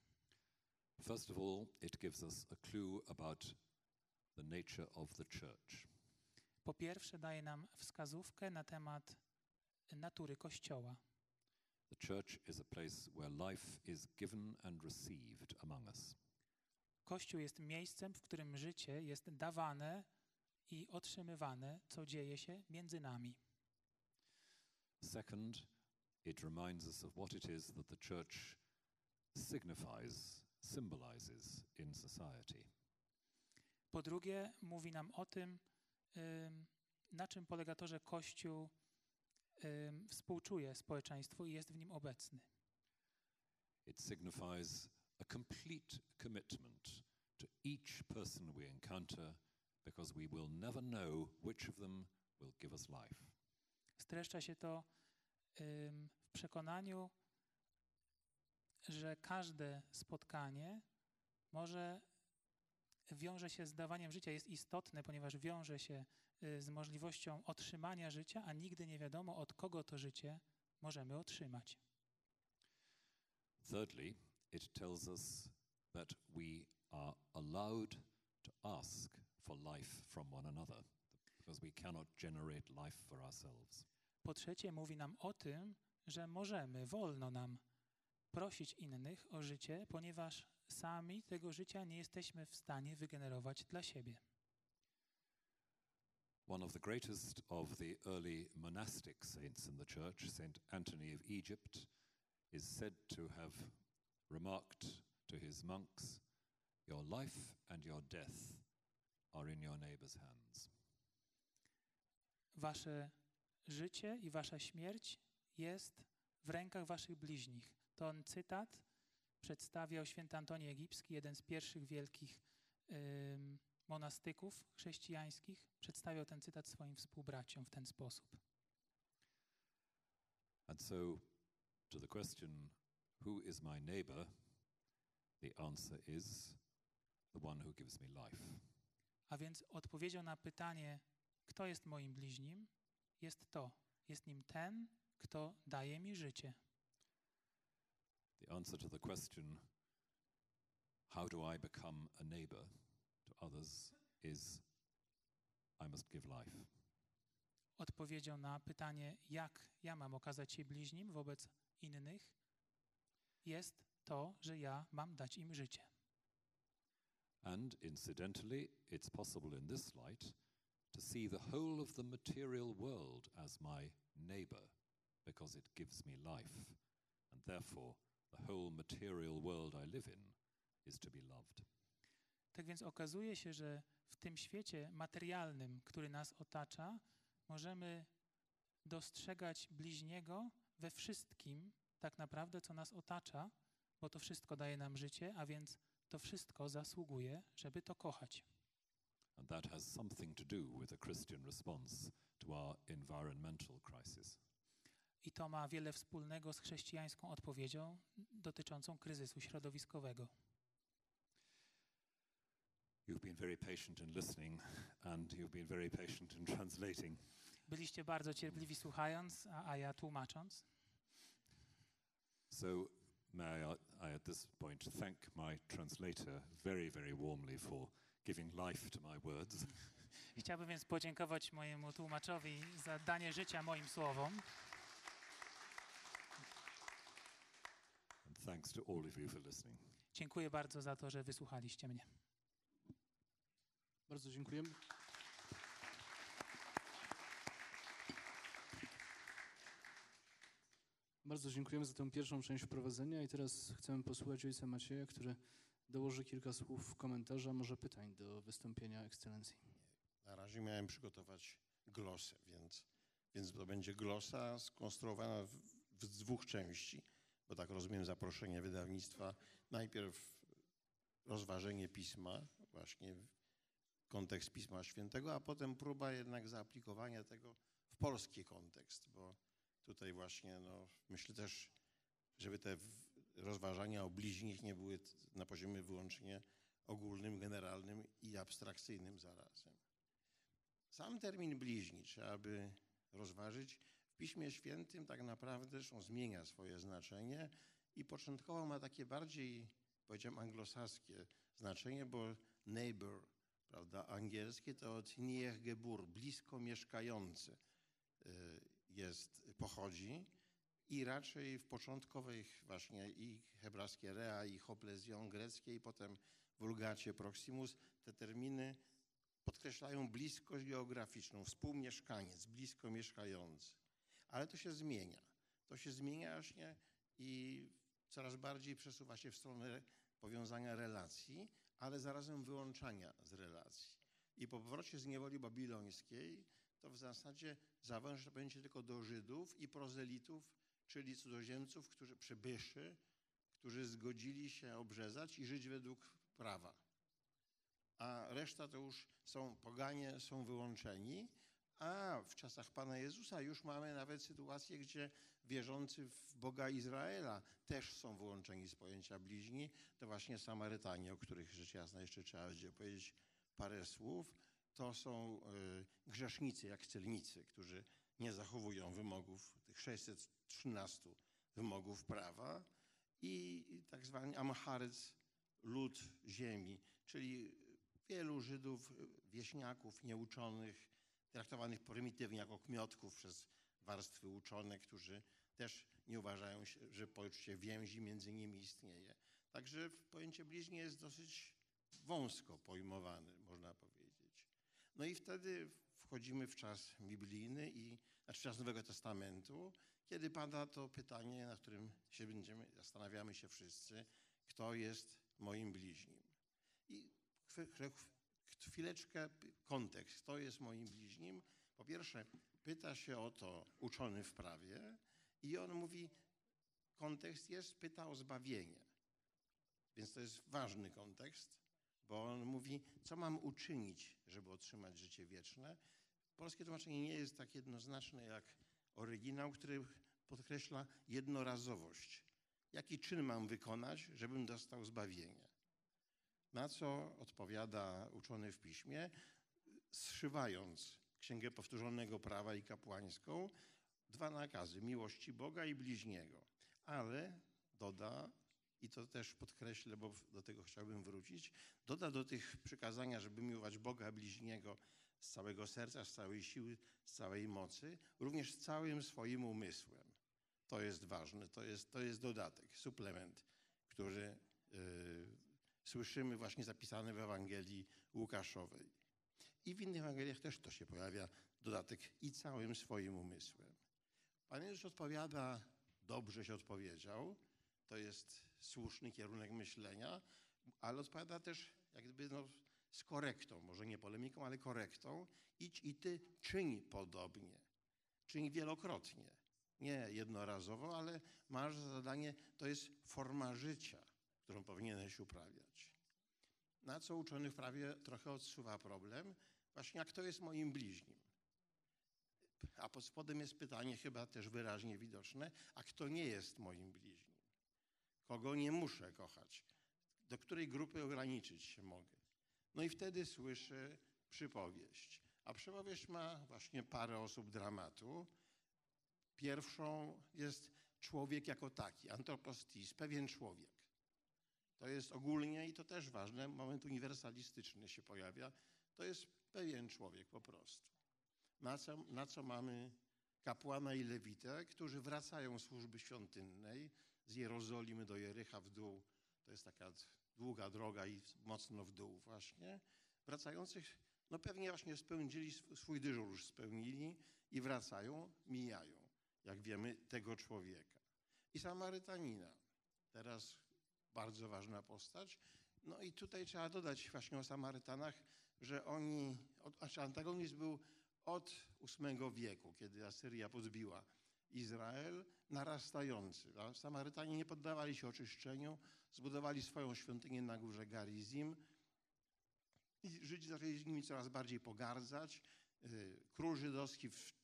First of all, it gives us a clue about the nature of the church. Po pierwsze, daje nam wskazówkę na temat natury Kościoła. The church is a place where life is given and received among us. Kościół jest miejscem, w którym życie jest dawane i otrzymywane, co dzieje się między nami. Second, it reminds us of what it is that the church signifies, symbolizes in society. Po drugie, mówi nam o tym, ym, na czym polega to, że Kościół współczuje społeczeństwu i jest w nim obecny. It signifies a complete commitment to each person we encounter because we will never know which of them will give us life. Streszcza się to ym, w przekonaniu, że każde spotkanie może wiąże się z dawaniem życia, jest istotne, ponieważ wiąże się y, z możliwością otrzymania życia, a nigdy nie wiadomo, od kogo to życie możemy otrzymać. Thirdly, it tells us that we are allowed to ask for life from one another because we cannot generate life for ourselves. Po trzecie, mówi nam o tym, że możemy, wolno nam prosić innych o życie, ponieważ sami tego życia nie jesteśmy w stanie wygenerować dla siebie. One of the greatest of the early monastic saints in the church, Saint Anthony of Egypt, is said to have remarked to his monks, Your life and your death are in your neighbor's hands. Wasze życie i wasza śmierć jest w rękach waszych bliźnich. Ten cytat przedstawiał święty Antoni Egipski, jeden z pierwszych wielkich ym, monastyków chrześcijańskich. Przedstawiał ten cytat swoim współbraciom w ten sposób. And so, to the question, Who is my neighbor? the answer is the one who gives me life. A więc odpowiedzią na pytanie, kto jest moim bliźnim, jest to. Jest nim ten, kto daje mi życie. The answer to the question, How do I become a neighbor to others? is I must give life. Odpowiedzią na pytanie, jak ja mam okazać się bliźnim wobec innych, jest to, że ja mam dać im życie. And incidentally, it's possible in this light to see the whole of the material world as my neighbor because it gives me life. And therefore, the whole material world I live in is to be loved. Tak więc okazuje się, że w tym świecie materialnym, który nas otacza, możemy dostrzegać bliźniego we wszystkim, tak naprawdę, co nas otacza, bo to wszystko daje nam życie, a więc to wszystko zasługuje, żeby to kochać. And that has something to do with a Christian response to our environmental crisis. I to ma wiele wspólnego z chrześcijańską odpowiedzią dotyczącą kryzysu środowiskowego. You've been very patient in listening, and you've been very patient in translating. Byliście bardzo cierpliwi słuchając, a, a ja tłumacząc. So, may I, I at this point thank my translator very, very warmly for giving life to my words. Chciałbym więc podziękować mojemu tłumaczowi za danie życia moim słowom. And thanks to all of you for listening. Dziękuję bardzo za to, że wysłuchaliście mnie. Bardzo dziękujemy. Bardzo dziękujemy za tę pierwszą część wprowadzenia i teraz chcemy posłuchać ojca Macieja, który dołoży kilka słów komentarza, może pytań do wystąpienia ekscelencji. Na razie miałem przygotować glosę, więc, więc to będzie glosa skonstruowana w, w dwóch części, bo tak rozumiem zaproszenie wydawnictwa. Najpierw rozważenie pisma, właśnie kontekst Pisma Świętego, a potem próba jednak zaaplikowania tego w polski kontekst, bo tutaj właśnie no, myślę też, żeby te rozważania o bliźnich nie były na poziomie wyłącznie ogólnym, generalnym i abstrakcyjnym zarazem. Sam termin bliźni trzeba by rozważyć. W Piśmie Świętym tak naprawdę zresztą zmienia swoje znaczenie i początkowo ma takie bardziej, powiedziałem, anglosaskie znaczenie, bo neighbor, prawda, angielskie to od Gebur, blisko mieszkający jest, pochodzi. i raczej w początkowych właśnie i hebrajskie rea, i hoplezion greckie, i potem vulgacie proximus, te terminy podkreślają bliskość geograficzną, współmieszkaniec, blisko mieszkający. Ale to się zmienia. To się zmienia właśnie i coraz bardziej przesuwa się w stronę powiązania relacji, ale zarazem wyłączania z relacji. I po powrocie z niewoli babilońskiej to w zasadzie zawęż będzie tylko do Żydów i prozelitów, czyli cudzoziemców, którzy przybyszy, którzy zgodzili się obrzezać i żyć według prawa. A reszta to już są poganie, są wyłączeni, a w czasach Pana Jezusa już mamy nawet sytuację, gdzie wierzący w Boga Izraela też są wyłączeni z pojęcia bliźni. To właśnie Samarytanie, o których rzecz jasna jeszcze trzeba będzie powiedzieć parę słów. To są y, grzesznicy, jak celnicy, którzy nie zachowują wymogów, tych 613 wymogów prawa i tak zwany Amharyc, lud ziemi, czyli wielu Żydów, wieśniaków, nieuczonych, traktowanych prymitywnie jako kmiotków przez warstwy uczone, którzy też nie uważają, się, że poczucie więzi między nimi istnieje. Także pojęcie bliźni jest dosyć wąsko pojmowane, można powiedzieć. No i wtedy wchodzimy w czas biblijny, i, znaczy czas Nowego Testamentu, kiedy pada to pytanie, na którym się będziemy, zastanawiamy się wszyscy, kto jest moim bliźnim. I chwileczkę kontekst, kto jest moim bliźnim. Po pierwsze, pyta się o to uczony w prawie i on mówi, kontekst jest, pyta o zbawienie. Więc to jest ważny kontekst, bo on mówi, co mam uczynić, żeby otrzymać życie wieczne. Polskie tłumaczenie nie jest tak jednoznaczne jak oryginał, który podkreśla jednorazowość. Jaki czyn mam wykonać, żebym dostał zbawienie? Na co odpowiada uczony w piśmie, zszywając Księgę Powtórzonego Prawa i Kapłańską, dwa nakazy, miłości Boga i bliźniego. Ale doda, i to też podkreślę, bo do tego chciałbym wrócić, doda do tych przykazania, żeby miłować Boga bliźniego z całego serca, z całej siły, z całej mocy, również z całym swoim umysłem. To jest ważne, to jest, to jest dodatek, suplement, który yy, słyszymy właśnie zapisany w Ewangelii Łukaszowej. I w innych Ewangeliach też to się pojawia, dodatek i całym swoim umysłem. Pan Jezus odpowiada, dobrze się odpowiedział, to jest słuszny kierunek myślenia, ale odpowiada też jak gdyby no, z korektą, może nie polemiką, ale korektą. Idź i ty czyń podobnie. Czyń wielokrotnie. Nie jednorazowo, ale masz zadanie, to jest forma życia, którą powinieneś uprawiać. Na co uczony w prawie trochę odsuwa problem, właśnie jak to jest moim bliźnim. A pod spodem jest pytanie chyba też wyraźnie widoczne, a kto nie jest moim bliźnim? Kogo nie muszę kochać? Do której grupy ograniczyć się mogę? No i wtedy słyszę przypowieść. A przypowieść ma właśnie parę osób dramatu. Pierwszą jest człowiek jako taki, antropostis, pewien człowiek. To jest ogólnie i to też ważne, moment uniwersalistyczny się pojawia. To jest pewien człowiek po prostu. Na co, na co mamy kapłana i lewitę, którzy wracają z służby świątynnej z Jerozolimy do Jericha w dół. To jest taka długa droga i mocno w dół właśnie. Wracających, no pewnie właśnie spełnili swój dyżur, już spełnili i wracają, mijają, jak wiemy, tego człowieka. I Samarytanina. Teraz bardzo ważna postać. No i tutaj trzeba dodać właśnie o Samarytanach, że oni, znaczy antagonizm był od VIII wieku, kiedy Asyria podbiła Izrael, narastający. A Samarytanie nie poddawali się oczyszczeniu, zbudowali swoją świątynię na górze Garizim i Żydzi zaczęli z nimi coraz bardziej pogardzać. Y, król żydowski w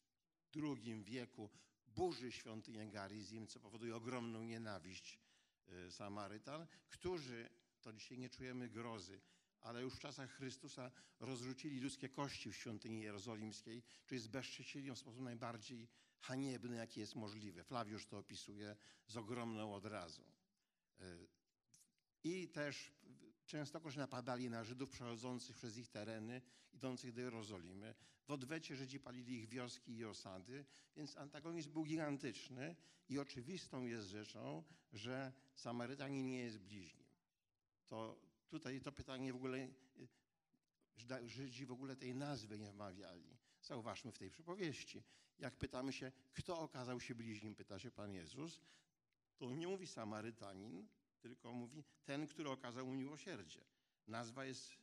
II wieku burzy świątynię Garizim, co powoduje ogromną nienawiść y, Samarytan, którzy, to dzisiaj nie czujemy grozy, ale już w czasach Chrystusa rozrzucili ludzkie kości w świątyni jerozolimskiej, czyli zbezcześcili w sposób najbardziej haniebny, jaki jest możliwy. Flawiusz to opisuje z ogromną odrazą. Y, I też częstokroć napadali na Żydów przechodzących przez ich tereny, idących do Jerozolimy. W odwecie Żydzi palili ich wioski i osady, więc antagonizm był gigantyczny i oczywistą jest rzeczą, że Samarytanin nie jest bliźnim. To tutaj to pytanie w ogóle, y, Żydzi w ogóle tej nazwy nie wmawiali. Zauważmy w tej przypowieści. Jak pytamy się, kto okazał się bliźnim, pyta się Pan Jezus, to nie mówi Samarytanin, tylko mówi ten, który okazał mu miłosierdzie. Nazwa jest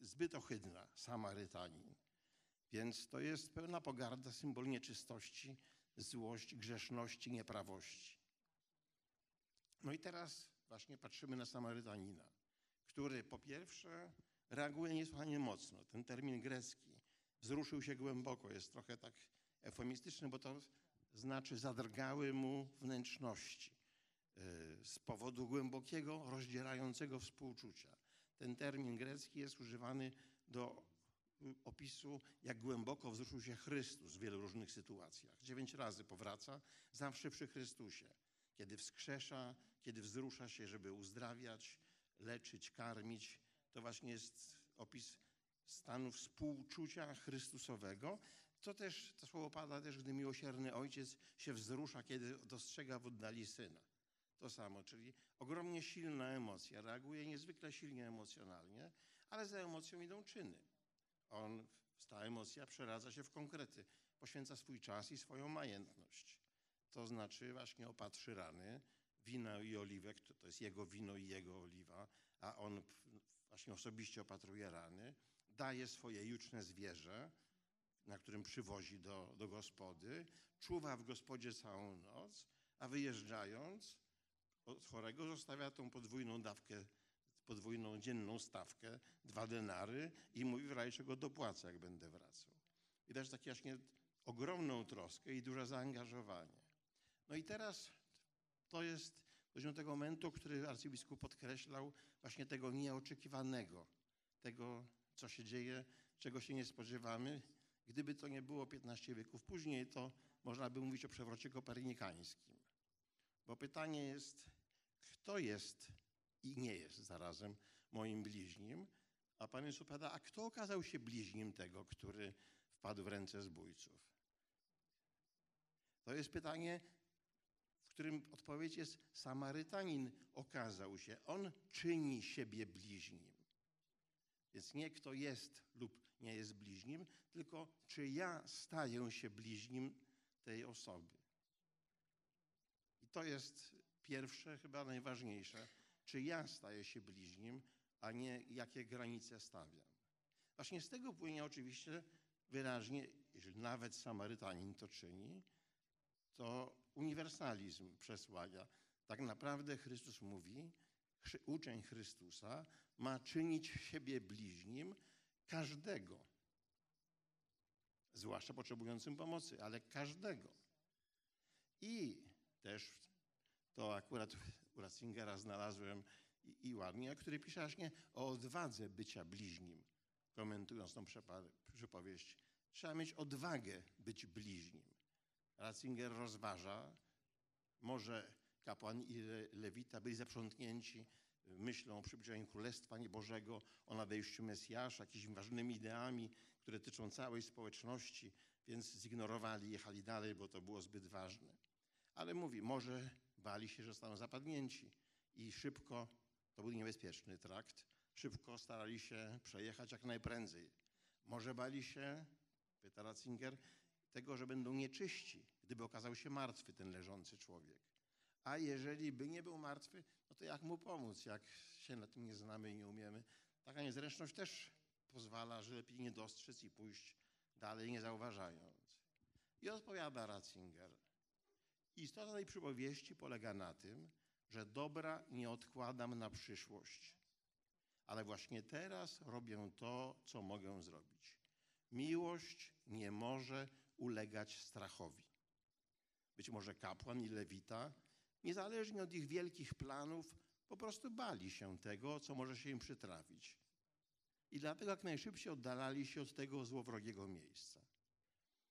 zbyt ohydna, Samarytanin. Więc to jest pełna pogarda, symbol nieczystości, złości, grzeszności, nieprawości. No i teraz właśnie patrzymy na Samarytanina, który po pierwsze reaguje niesłychanie mocno. Ten termin grecki wzruszył się głęboko, jest trochę tak eufemistyczny, bo to znaczy zadrgały mu wnętrzności y, z powodu głębokiego, rozdzierającego współczucia. Ten termin grecki jest używany do y, opisu, jak głęboko wzruszył się Chrystus w wielu różnych sytuacjach. Dziewięć razy powraca, zawsze przy Chrystusie. Kiedy wskrzesza, kiedy wzrusza się, żeby uzdrawiać, leczyć, karmić. To właśnie jest opis stanu współczucia Chrystusowego. To też, to słowo pada też, gdy miłosierny ojciec się wzrusza, kiedy dostrzega w oddali syna. To samo, czyli ogromnie silna emocja, reaguje niezwykle silnie emocjonalnie, ale za emocją idą czyny. On, ta emocja przeradza się w konkrety, poświęca swój czas i swoją majętność. To znaczy właśnie opatrzy rany, wina i oliwek, to, to jest jego wino i jego oliwa, a on właśnie osobiście opatruje rany, daje swoje juczne zwierzę, na którym przywozi do, do gospody, czuwa w gospodzie całą noc, a wyjeżdżając od chorego zostawia tą podwójną dawkę, podwójną dzienną stawkę, dwa denary i mówi w razie czego dopłacę, jak będę wracał. I też takie właśnie ogromną troskę i duże zaangażowanie. No i teraz to jest do tego momentu, który arcybiskup podkreślał, właśnie tego nieoczekiwanego, tego, co się dzieje, czego się nie spodziewamy. Gdyby to nie było 15 wieków później, to można by mówić o przewrocie kopernikańskim. Bo pytanie jest, kto jest i nie jest zarazem moim bliźnim? A Pan Jezus odpowiada, a kto okazał się bliźnim tego, który wpadł w ręce zbójców? To jest pytanie, w którym odpowiedź jest Samarytanin okazał się. On czyni siebie bliźnim. Więc nie kto jest lub nie jest bliźnim, tylko czy ja staję się bliźnim tej osoby. I to jest pierwsze, chyba najważniejsze. Czy ja staję się bliźnim, a nie jakie granice stawiam. Właśnie z tego płynie oczywiście wyraźnie, jeżeli nawet Samarytanin to czyni, to uniwersalizm przesłania. Tak naprawdę Chrystus mówi, uczeń Chrystusa ma czynić siebie bliźnim każdego, zwłaszcza potrzebującym pomocy, ale każdego. I też to akurat u Ratzingera znalazłem i, i ładnie, który pisze właśnie o odwadze bycia bliźnim, komentując tą przypowieść. Trzeba mieć odwagę być bliźnim. Ratzinger rozważa, może kapłan i Le- lewita byli zaprzątnięci myślą o przybliżeniu Królestwa Bożego, o nadejściu Mesjasza, jakimiś ważnymi ideami, które tyczą całej społeczności, więc zignorowali, jechali dalej, bo to było zbyt ważne. Ale mówi, może bali się, że zostaną zapadnięci i szybko, to był niebezpieczny trakt, szybko starali się przejechać jak najprędzej. Może bali się, pyta Ratzinger, tego, że będą nieczyści, gdyby okazał się martwy ten leżący człowiek. A jeżeli by nie był martwy, no to jak mu pomóc, jak się na tym nie znamy i nie umiemy? Taka niezręczność też pozwala, że lepiej nie dostrzec i pójść dalej, nie zauważając. I odpowiada Ratzinger. Istota tej przypowieści polega na tym, że dobra nie odkładam na przyszłość, ale właśnie teraz robię to, co mogę zrobić. Miłość nie może ulegać strachowi. Być może kapłan i lewita, niezależnie od ich wielkich planów, po prostu bali się tego, co może się im przytrafić. I dlatego jak najszybciej oddalali się od tego złowrogiego miejsca.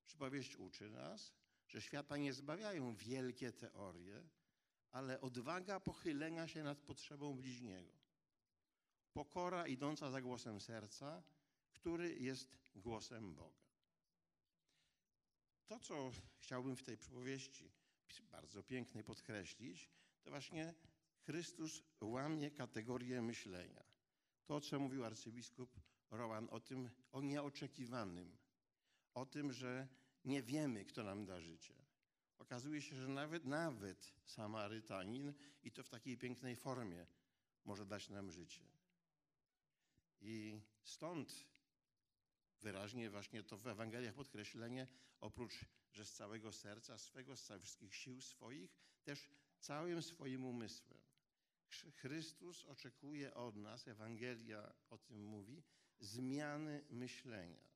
Przypowieść uczy nas, że świata nie zbawiają wielkie teorie, ale odwaga pochylenia się nad potrzebą bliźniego. pokora idąca za głosem serca, który jest głosem Boga. To, co chciałbym w tej przypowieści bardzo pięknej podkreślić, to właśnie Chrystus łamie kategorię myślenia. To, o czym mówił arcybiskup Rowan, o tym, o nieoczekiwanym, o tym, że nie wiemy, kto nam da życie. Okazuje się, że nawet, nawet Samarytanin, i to w takiej pięknej formie, może dać nam życie. I stąd wyraźnie właśnie to w Ewangeliach podkreślenie, oprócz, że z całego serca swego, z wszystkich sił swoich, też całym swoim umysłem. Chrystus oczekuje od nas, Ewangelia o tym mówi, zmiany myślenia.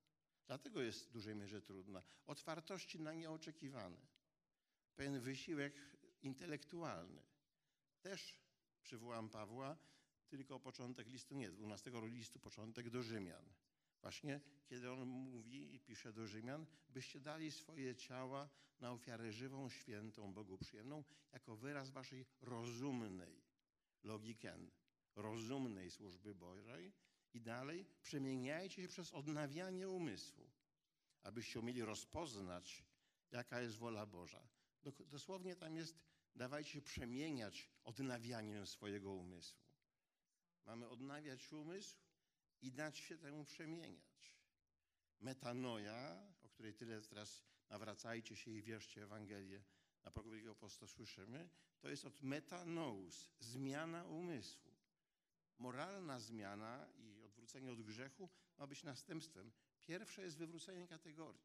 Dlatego jest w dużej mierze trudna. Otwartości na nieoczekiwane. Pewien wysiłek intelektualny. Też przywołam Pawła, tylko początek listu, nie, 12 listu, początek do Rzymian. Właśnie kiedy on mówi i pisze do Rzymian, byście dali swoje ciała na ofiarę żywą, świętą, Bogu przyjemną, jako wyraz waszej rozumnej, logiken, rozumnej służby Bożej. I dalej, przemieniajcie się przez odnawianie umysłu, abyście umieli rozpoznać, jaka jest wola Boża. Dosłownie tam jest, dawajcie się przemieniać odnawianiem swojego umysłu. Mamy odnawiać umysł i dać się temu przemieniać. Metanoja, o której tyle teraz nawracajcie się i wierzcie Ewangelię na Wielkiego Posta słyszymy, to jest od metanous, zmiana umysłu. Moralna zmiana i odwrócenie od grzechu ma być następstwem. Pierwsze jest wywrócenie kategorii.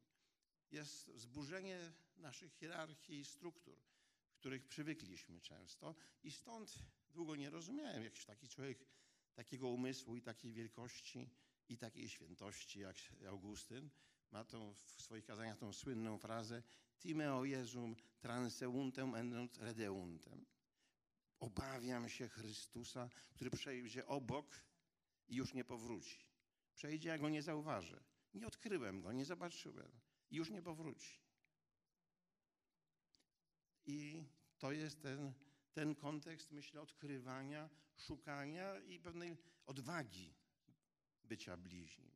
Jest zburzenie naszych hierarchii i struktur, których przywykliśmy często i stąd długo nie rozumiałem, jak taki człowiek takiego umysłu i takiej wielkości i takiej świętości jak Augustyn ma tą, w swoich kazaniach tą słynną frazę Timeo Jezum transeuntem et redeuntem. Obawiam się Chrystusa, który przejdzie obok i już nie powróci. Przejdzie, ja go nie zauważę. Nie odkryłem go, nie zobaczyłem i już nie powróci. I to jest ten, ten kontekst, myślę, odkrywania, szukania i pewnej odwagi bycia bliźnim.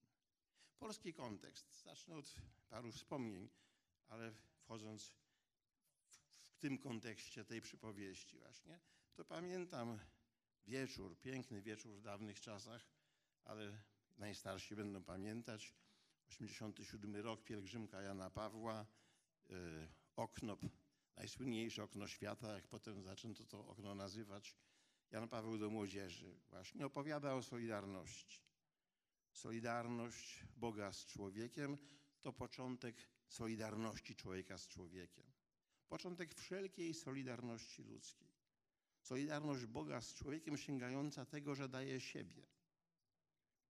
Polski kontekst. Zacznę od paru wspomnień, ale wchodząc w, w tym kontekście tej przypowieści właśnie, to pamiętam wieczór, piękny wieczór w dawnych czasach, ale najstarsi będą pamiętać. 87 rok, pielgrzymka Jana Pawła, okno, najsłynniejsze okno świata, jak potem zaczęto to okno nazywać. Jan Paweł do młodzieży właśnie opowiada o Solidarności. Solidarność Boga z człowiekiem to początek solidarności człowieka z człowiekiem. Początek wszelkiej solidarności ludzkiej. Solidarność Boga z człowiekiem sięgająca tego, że daje siebie.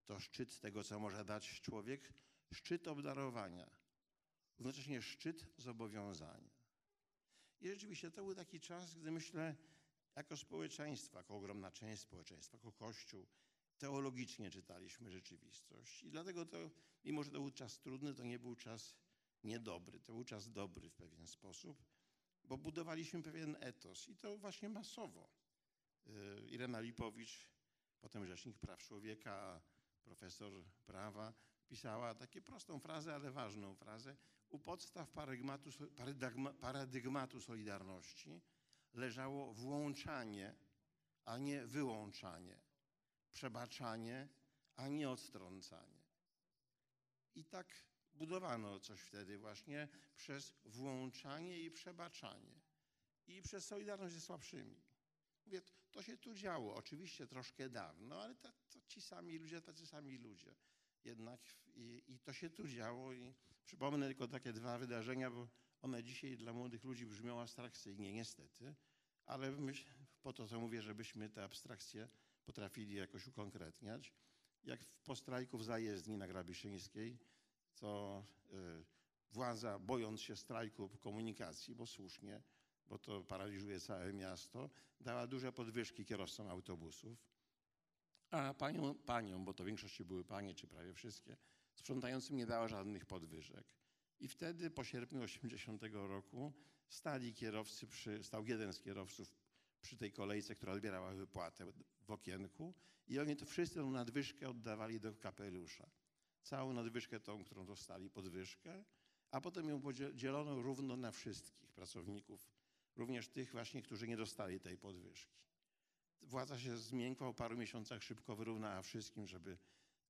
To szczyt tego, co może dać człowiek, szczyt obdarowania, równocześnie szczyt zobowiązania. I rzeczywiście to był taki czas, gdy myślę, jako społeczeństwo, jako ogromna część społeczeństwa, jako Kościół, teologicznie czytaliśmy rzeczywistość. I dlatego to, mimo że to był czas trudny, to nie był czas niedobry. To był czas dobry w pewien sposób, bo budowaliśmy pewien etos i to właśnie masowo. Y, Irena Lipowicz, potem Rzecznik Praw Człowieka, profesor prawa, pisała taką prostą frazę, ale ważną frazę. U podstaw paradygmatu, paradygmatu Solidarności leżało włączanie, a nie wyłączanie, przebaczanie, a nie odtrącanie. I tak budowano coś wtedy właśnie przez włączanie i przebaczanie i przez solidarność ze słabszymi. Mówię, to się tu działo, oczywiście troszkę dawno, ale to, to ci sami ludzie, tacy sami ludzie. Jednak i, i, to się tu działo i przypomnę tylko takie dwa wydarzenia, bo one dzisiaj dla młodych ludzi brzmią abstrakcyjnie, niestety, ale myśl, po to, co mówię, żebyśmy te abstrakcje potrafili jakoś ukonkretniać. Jak po strajku w zajezdni na Grabiszyńskiej, co y, władza, bojąc się strajku komunikacji, bo słusznie, bo to paraliżuje całe miasto, dała duże podwyżki kierowcom autobusów, a panią, panią, bo to w większości były panie, czy prawie wszystkie, sprzątającym nie dała żadnych podwyżek. I wtedy po sierpniu 80 roku stali kierowcy, przy, stał jeden z kierowców przy tej kolejce, która odbierała wypłatę w okienku i oni to wszyscy tą nadwyżkę oddawali do kapelusza. Całą nadwyżkę tą, którą dostali, podwyżkę, a potem ją podzielono równo na wszystkich pracowników, również tych właśnie, którzy nie dostali tej podwyżki. Władza się zmiękła, po paru miesiącach szybko wyrównała wszystkim, żeby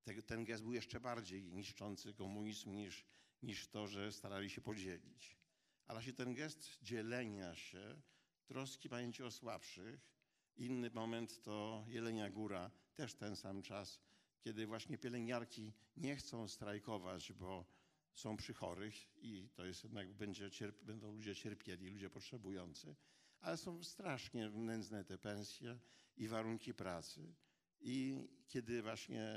te, ten gest był jeszcze bardziej niszczący komunizm niż, niż to, że starali się podzielić. Ale właśnie ten gest dzielenia się, troski pamięci o słabszych, inny moment to Jelenia Góra, też ten sam czas, kiedy właśnie pielęgniarki nie chcą strajkować, bo są przy chorych i to jest jednak, będzie cierp- będą ludzie cierpieli, ludzie potrzebujący, ale są strasznie nędzne te pensje i warunki pracy. I kiedy właśnie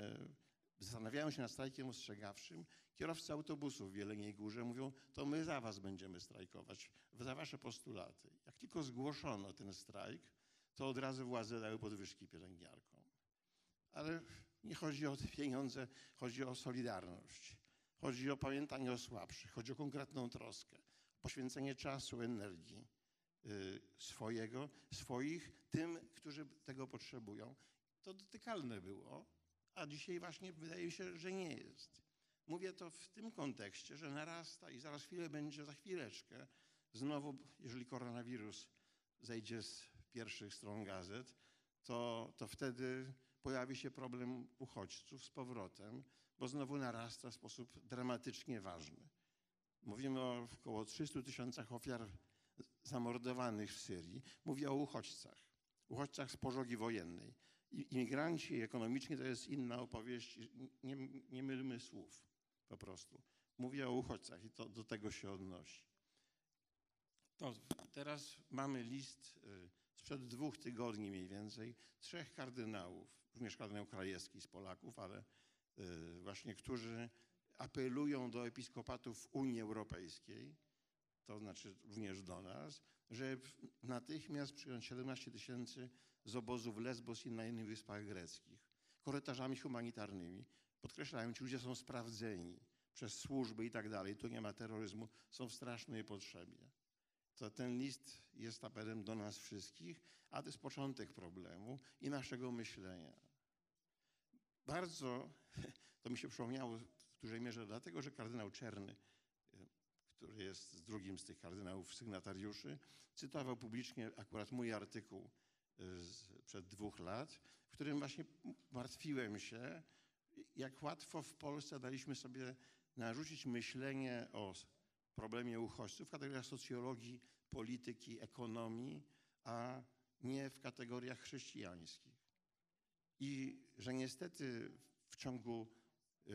zastanawiają się nad strajkiem ostrzegawczym, kierowcy autobusów w Jeleniej Górze mówią, to my za was będziemy strajkować, za wasze postulaty. Jak tylko zgłoszono ten strajk, to od razu władze dały podwyżki pielęgniarkom. Ale nie chodzi o te pieniądze, chodzi o solidarność. Chodzi o pamiętanie o słabszych, chodzi o konkretną troskę, poświęcenie czasu, energii swojego, swoich tym, którzy tego potrzebują. To dotykalne było, a dzisiaj właśnie wydaje się, że nie jest. Mówię to w tym kontekście, że narasta i zaraz chwilę będzie, za chwileczkę, znowu, jeżeli koronawirus zejdzie z pierwszych stron gazet, to, to wtedy pojawi się problem uchodźców z powrotem, bo znowu narasta w sposób dramatycznie ważny. Mówimy o około 300 tysiącach ofiar zamordowanych w Syrii. Mówię o uchodźcach, uchodźcach z pożogi wojennej. Imigranci ekonomiczni to jest inna opowieść, nie, nie mylmy słów po prostu. Mówię o uchodźcach i to do tego się odnosi. To teraz mamy list y, sprzed dwóch tygodni mniej więcej, trzech kardynałów, również kardynał Krajewski z Polaków, ale y, właśnie, którzy apelują do episkopatów Unii Europejskiej, to znaczy również do nas, że natychmiast przyjąć 17 tysięcy z obozów Lesbos i na innych wyspach greckich, korytarzami humanitarnymi. Podkreślają, ci ludzie są sprawdzeni przez służby i tak dalej, tu nie ma terroryzmu, są w strasznej potrzebie. To ten list jest apelem do nas wszystkich, a to jest początek problemu i naszego myślenia. Bardzo to mi się przypomniało w dużej mierze dlatego, że kardynał Czerny, który jest drugim z tych kardynałów sygnatariuszy, cytował publicznie akurat mój artykuł y, sprzed dwóch lat, w którym właśnie martwiłem się, jak łatwo w Polsce daliśmy sobie narzucić myślenie o problemie uchodźców w kategoriach socjologii, polityki, ekonomii, a nie w kategoriach chrześcijańskich. I że niestety w ciągu y,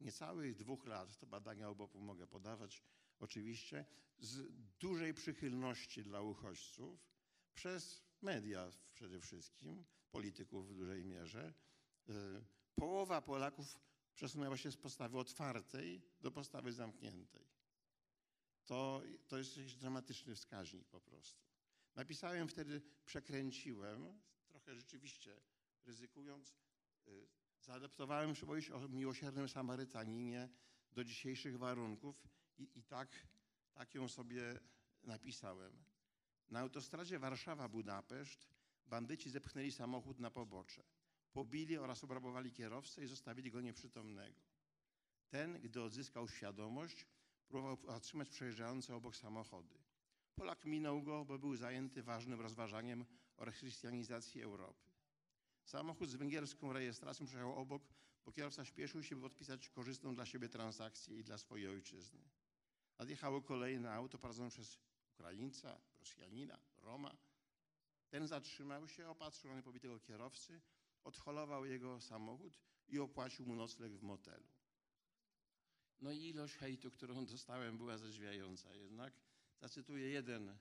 niecałych dwóch lat, to badania obopu mogę podawać oczywiście, z dużej przychylności dla uchodźców przez media przede wszystkim, polityków w dużej mierze, y, połowa Polaków przesunęła się z postawy otwartej do postawy zamkniętej. To, to jest jakiś dramatyczny wskaźnik po prostu. Napisałem wtedy, przekręciłem, trochę rzeczywiście ryzykując, y, zaadaptowałem przypowieść o miłosiernym Samarytaninie do dzisiejszych warunków i, i tak, tak ją sobie napisałem. Na autostradzie Warszawa-Budapeszt bandyci zepchnęli samochód na pobocze. Pobili oraz obrabowali kierowcę i zostawili go nieprzytomnego. Ten, gdy odzyskał świadomość, próbował zatrzymać przejeżdżające obok samochody. Polak minął go, bo był zajęty ważnym rozważaniem o chrystianizacji Europy. Samochód z węgierską rejestracją przejechał obok, bo kierowca śpieszył się, by podpisać korzystną dla siebie transakcję i dla swojej ojczyzny. Nadjechało kolejne auto prowadzone przez Ukraińca, Rosjanina, Roma. Ten zatrzymał się, opatrzył na pobitego kierowcy, odholował jego samochód i opłacił mu nocleg w motelu. No i ilość hejtu, którą dostałem, była zadziwiająca. Jednak zacytuję jeden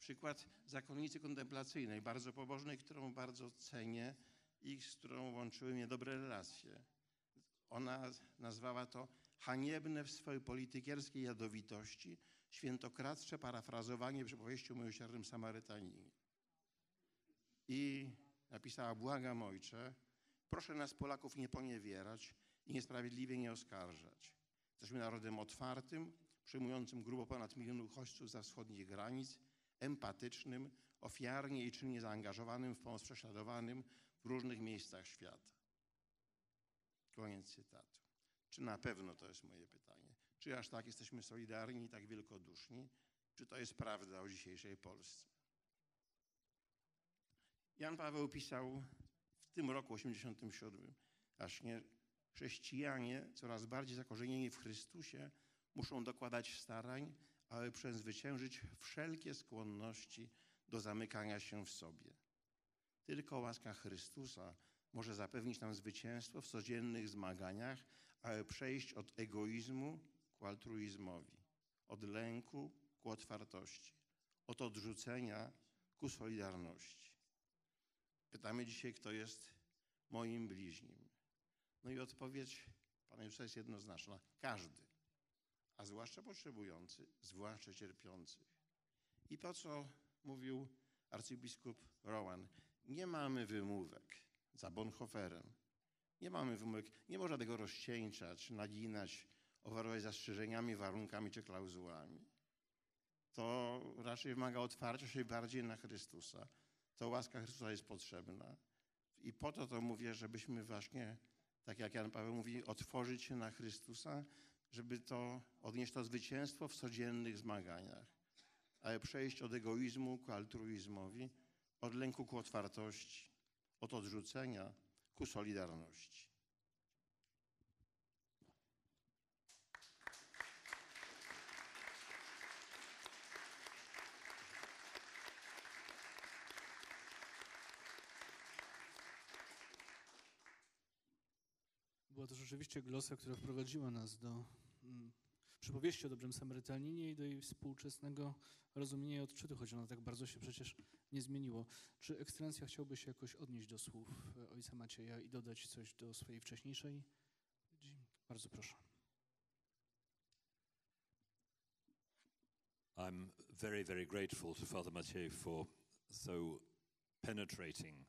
przykład zakonnicy kontemplacyjnej, bardzo pobożnej, którą bardzo cenię i z którą łączyły mnie dobre relacje. Ona nazwała to haniebne w swojej politykierskiej jadowitości, świętokradcze parafrazowanie przypowieści o miłosiernym Samarytaninie. I napisała, błagam ojcze, proszę nas Polaków nie poniewierać i niesprawiedliwie nie oskarżać. Jesteśmy narodem otwartym, przyjmującym grubo ponad milion uchodźców za wschodnich granic, empatycznym, ofiarnie i czynnie zaangażowanym w pomoc prześladowanym w różnych miejscach świata. Koniec cytatu. Czy na pewno to jest moje pytanie? Czy aż tak jesteśmy solidarni i tak wielkoduszni? Czy to jest prawda o dzisiejszej Polsce? Jan Paweł pisał w tym roku 87, właśnie chrześcijanie coraz bardziej zakorzenieni w Chrystusie muszą dokładać starań, aby przezwyciężyć wszelkie skłonności do zamykania się w sobie. Tylko łaska Chrystusa może zapewnić nam zwycięstwo w codziennych zmaganiach, przejść od egoizmu ku altruizmowi, od lęku ku otwartości, od odrzucenia ku solidarności. Pytamy dzisiaj, kto jest moim bliźnim. No i odpowiedź Pana Jezusa jest jednoznaczna. Każdy, a zwłaszcza potrzebujący, zwłaszcza cierpiący. I to, co mówił arcybiskup Rowan, nie mamy wymówek za Bonhoefferem. Nie mamy wymówek, nie można tego rozcieńczać, naginać, owarować zastrzeżeniami, warunkami czy klauzulami. To raczej wymaga otwarcia się bardziej na Chrystusa. To łaska Chrystusa jest potrzebna. I po to to mówię, żebyśmy właśnie, tak jak Jan Paweł mówi, otworzyć się na Chrystusa, żeby to odnieść to zwycięstwo w codziennych zmaganiach, ale przejść od egoizmu ku altruizmowi, od lęku ku otwartości, od odrzucenia ku solidarności. Była to rzeczywiście glosa, która wprowadziła nas do przypowieści o dobrym Samarytaninie i do jej współczesnego rozumienia i odczytu, choć ono tak bardzo się przecież nie zmieniło. Czy ekscelencja chciałby się jakoś odnieść do słów e, ojca Macieja i dodać coś do swojej wcześniejszej? Bardzo proszę. I'm very, very grateful to Father Mathieu for so penetrating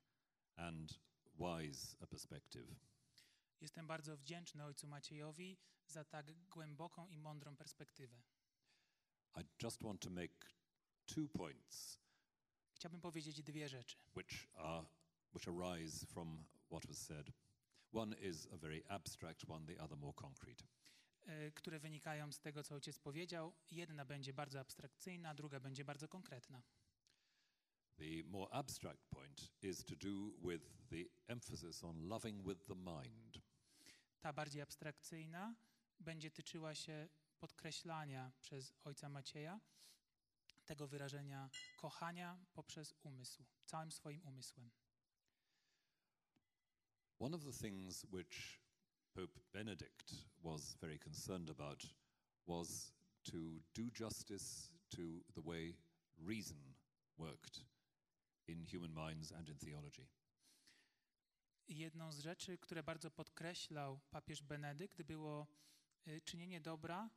and wise a perspective. Jestem bardzo wdzięczny ojcu Maciejowi za tak głęboką i mądrą perspektywę. I just want to make two points Chciałbym powiedzieć dwie rzeczy. which are which arise from what was said. One is a very abstract one, the other more concrete. e, które wynikają z tego, co ojciec powiedział. Jedna będzie bardzo abstrakcyjna, druga będzie bardzo konkretna. The more abstract point is to do with the emphasis on loving with the mind. Ta bardziej abstrakcyjna będzie tyczyła się podkreślania przez ojca Macieja tego wyrażenia kochania poprzez umysł, całym swoim umysłem. One of the things which Pope Benedict was very concerned about was to do justice to the way reason worked in human minds and in theology. Jedną z rzeczy, które bardzo podkreślał papież Benedykt, było czynienie dobra,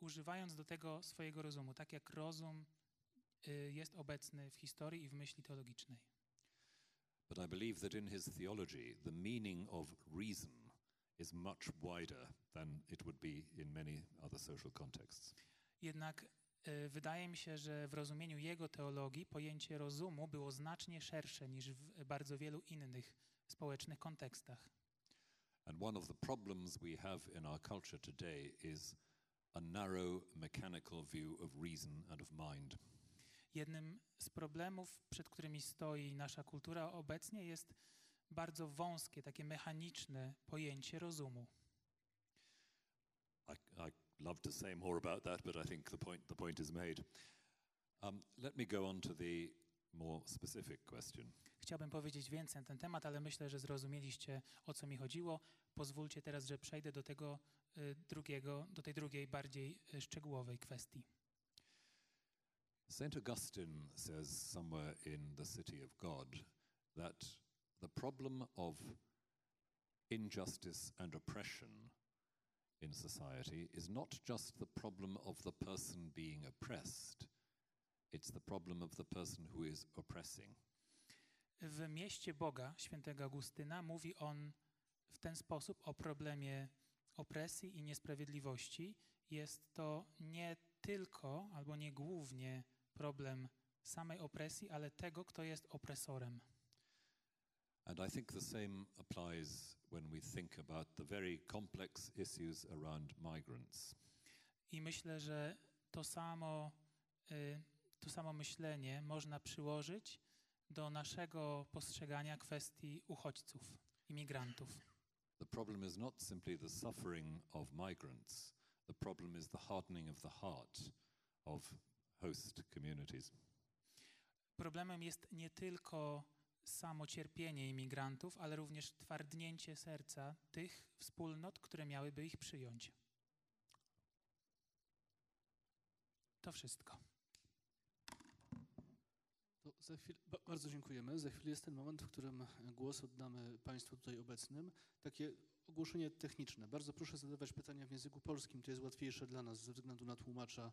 używając do tego swojego rozumu, tak jak rozum y, jest obecny w historii i w myśli teologicznej. But I believe that in his theology, the meaning of reason is much wider than it would be in many other social contexts. Jednak y, wydaje mi się, że w rozumieniu jego teologii pojęcie rozumu było znacznie szersze niż w bardzo wielu innych społecznych kontekstach. And one of the problems we have in our culture today is a narrow mechanical view of reason and of mind. Jednym z problemów, przed którymi stoi nasza kultura obecnie, jest bardzo wąskie, takie mechaniczne pojęcie rozumu. I, I'd love to say more about that, but I think the point, the point is made. Um, let me go on to the more specific question. Chciałbym powiedzieć więcej na ten temat, ale myślę, że zrozumieliście, o co mi chodziło. Pozwólcie teraz, że przejdę do tego drugiego, do tej drugiej, bardziej szczegółowej kwestii. St. Augustine says somewhere in The City of God that the problem of injustice and oppression in society is not just the problem of the person being oppressed, it's the problem of the person who is oppressing. W mieście Boga, świętego Augustyna, mówi on w ten sposób o problemie opresji i niesprawiedliwości. Jest to nie tylko albo nie głównie problem samej opresji, ale tego, kto jest opresorem. And I think the same applies when we think about the very complex issues around migrants. I myślę, że to samo, y, to samo myślenie można przyłożyć do naszego postrzegania kwestii uchodźców, imigrantów. The problem is not simply the suffering of migrants, the problem is the hardening of the heart of host communities. Problemem jest nie tylko samo cierpienie imigrantów, ale również twardnięcie serca tych wspólnot, które miałyby ich przyjąć. To wszystko. Bardzo dziękujemy. Za chwilę jest ten moment, w którym głos oddamy Państwu tutaj obecnym. Takie ogłoszenie techniczne. Bardzo proszę zadawać pytania w języku polskim. To jest łatwiejsze dla nas ze względu na tłumacza.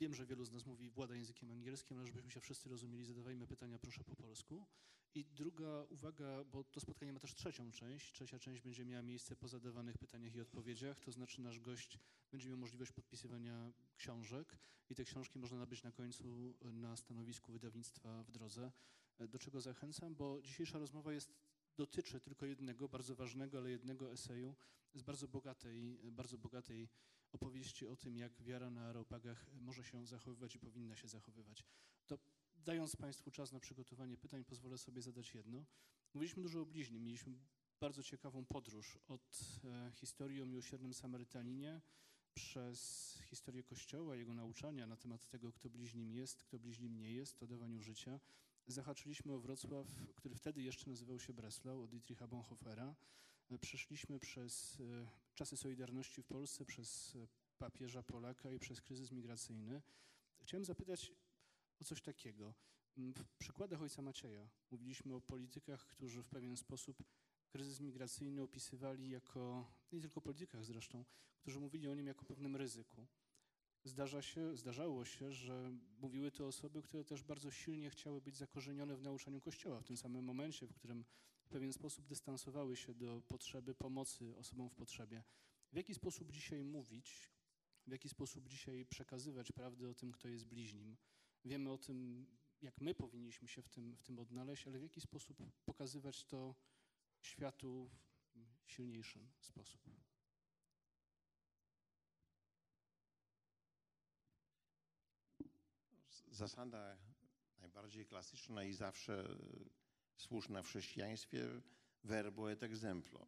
Wiem, że wielu z nas mówi, włada językiem angielskim, ale żebyśmy się wszyscy rozumieli, zadawajmy pytania proszę po polsku. I druga uwaga, bo to spotkanie ma też trzecią część. Trzecia część będzie miała miejsce po zadawanych pytaniach i odpowiedziach, to znaczy nasz gość będzie miał możliwość podpisywania książek i te książki można nabyć na końcu na stanowisku wydawnictwa w drodze. E, Do czego zachęcam, bo dzisiejsza rozmowa jest, dotyczy tylko jednego, bardzo ważnego, ale jednego eseju z bardzo bogatej, bardzo bogatej opowieści o tym, jak wiara na areopagach może się zachowywać i powinna się zachowywać. To dając Państwu czas na przygotowanie pytań, pozwolę sobie zadać jedno. Mówiliśmy dużo o bliźnim, mieliśmy bardzo ciekawą podróż od e, historii o miłosiernym Samarytaninie przez historię Kościoła, jego nauczania na temat tego, kto bliźnim jest, kto bliźnim nie jest, o dawaniu życia. Zahaczyliśmy o Wrocław, który wtedy jeszcze nazywał się Breslau, od Dietricha Bonhoeffera. E, Przeszliśmy przez e, czasy Solidarności w Polsce, przez e, papieża Polaka i przez kryzys migracyjny. Chciałem zapytać o coś takiego. M, W przykładach ojca Macieja mówiliśmy o politykach, którzy w pewien sposób kryzys migracyjny opisywali jako, nie tylko politykach zresztą, którzy mówili o nim jako pewnym ryzyku. Zdarza się, zdarzało się, że mówiły to osoby, które też bardzo silnie chciały być zakorzenione w nauczaniu Kościoła w tym samym momencie, w którym w pewien sposób dystansowały się do potrzeby pomocy osobom w potrzebie. W jaki sposób dzisiaj mówić, w jaki sposób dzisiaj przekazywać prawdę o tym, kto jest bliźnim? Wiemy o tym, jak my powinniśmy się w tym, w tym odnaleźć, ale w jaki sposób pokazywać to światu w silniejszym sposób? Zasada najbardziej klasyczna i zawsze e, słuszna w chrześcijaństwie verbo et exemplo.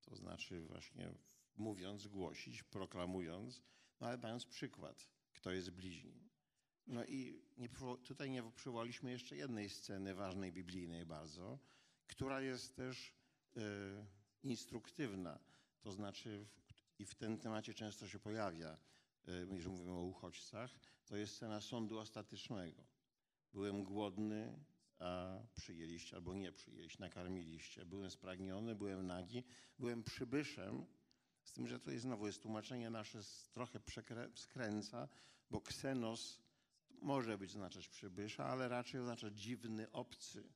To znaczy właśnie mówiąc, głosić, proklamując, no ale dając przykład, kto jest bliźnim. No i nie, tutaj nie przywołaliśmy jeszcze jednej sceny ważnej, biblijnej bardzo, która jest też e, instruktywna. To znaczy w, i w tym temacie często się pojawia, jeżeli mówimy o uchodźcach, to jest scena sądu ostatecznego. Byłem głodny, a przyjęliście, albo nie przyjęliście, nakarmiliście. Byłem spragniony, byłem nagi, byłem przybyszem. Z tym, że tutaj znowu jest tłumaczenie nasze trochę skręca, bo ksenos może być znaczyć przybysza, ale raczej oznacza dziwny, obcy.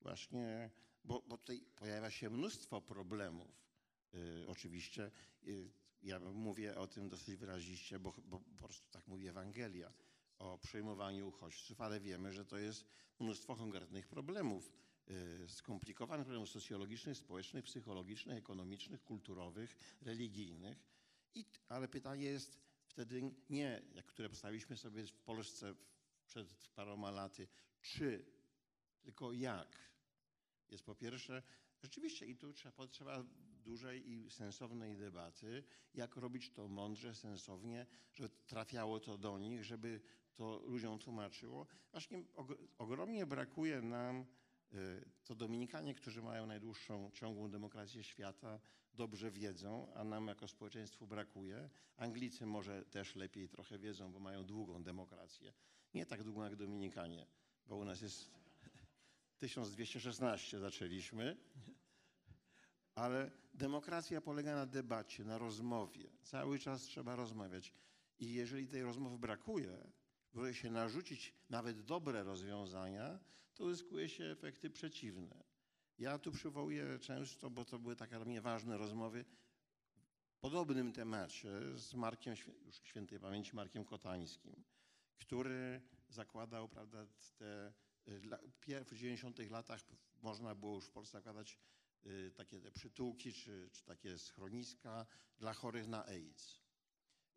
Właśnie, bo, bo tutaj pojawia się mnóstwo problemów. Y, oczywiście y, ja mówię o tym dosyć wyraziście, bo, bo po prostu tak mówi Ewangelia o przyjmowaniu uchodźców, ale wiemy, że to jest mnóstwo konkretnych problemów, y, skomplikowanych problemów socjologicznych, społecznych, psychologicznych, ekonomicznych, kulturowych, religijnych. I, ale pytanie jest wtedy nie, jak które postawiliśmy sobie w Polsce przed paroma laty, czy, tylko jak. Jest po pierwsze, rzeczywiście i tu trzeba, potrzeba dużej i sensownej debaty, jak robić to mądrze, sensownie, żeby trafiało to do nich, żeby to ludziom tłumaczyło. Właśnie og- ogromnie brakuje nam, y, to Dominikanie, którzy mają najdłuższą ciągłą demokrację świata, dobrze wiedzą, a nam jako społeczeństwu brakuje. Anglicy może też lepiej trochę wiedzą, bo mają długą demokrację. Nie tak długą jak Dominikanie, bo u nas jest 1216 zaczęliśmy. Ale demokracja polega na debacie, na rozmowie. Cały czas trzeba rozmawiać. I jeżeli tej rozmowy brakuje, próbuje się narzucić nawet dobre rozwiązania, to uzyskuje się efekty przeciwne. Ja tu przywołuję często, bo to były takie dla mnie ważne rozmowy, w podobnym temacie z Markiem, już świętej pamięci Markiem Kotańskim, który zakładał, prawda, te, y, w 90 latach można było już w Polsce zakładać takie te przytułki czy, czy takie schroniska dla chorych na AIDS.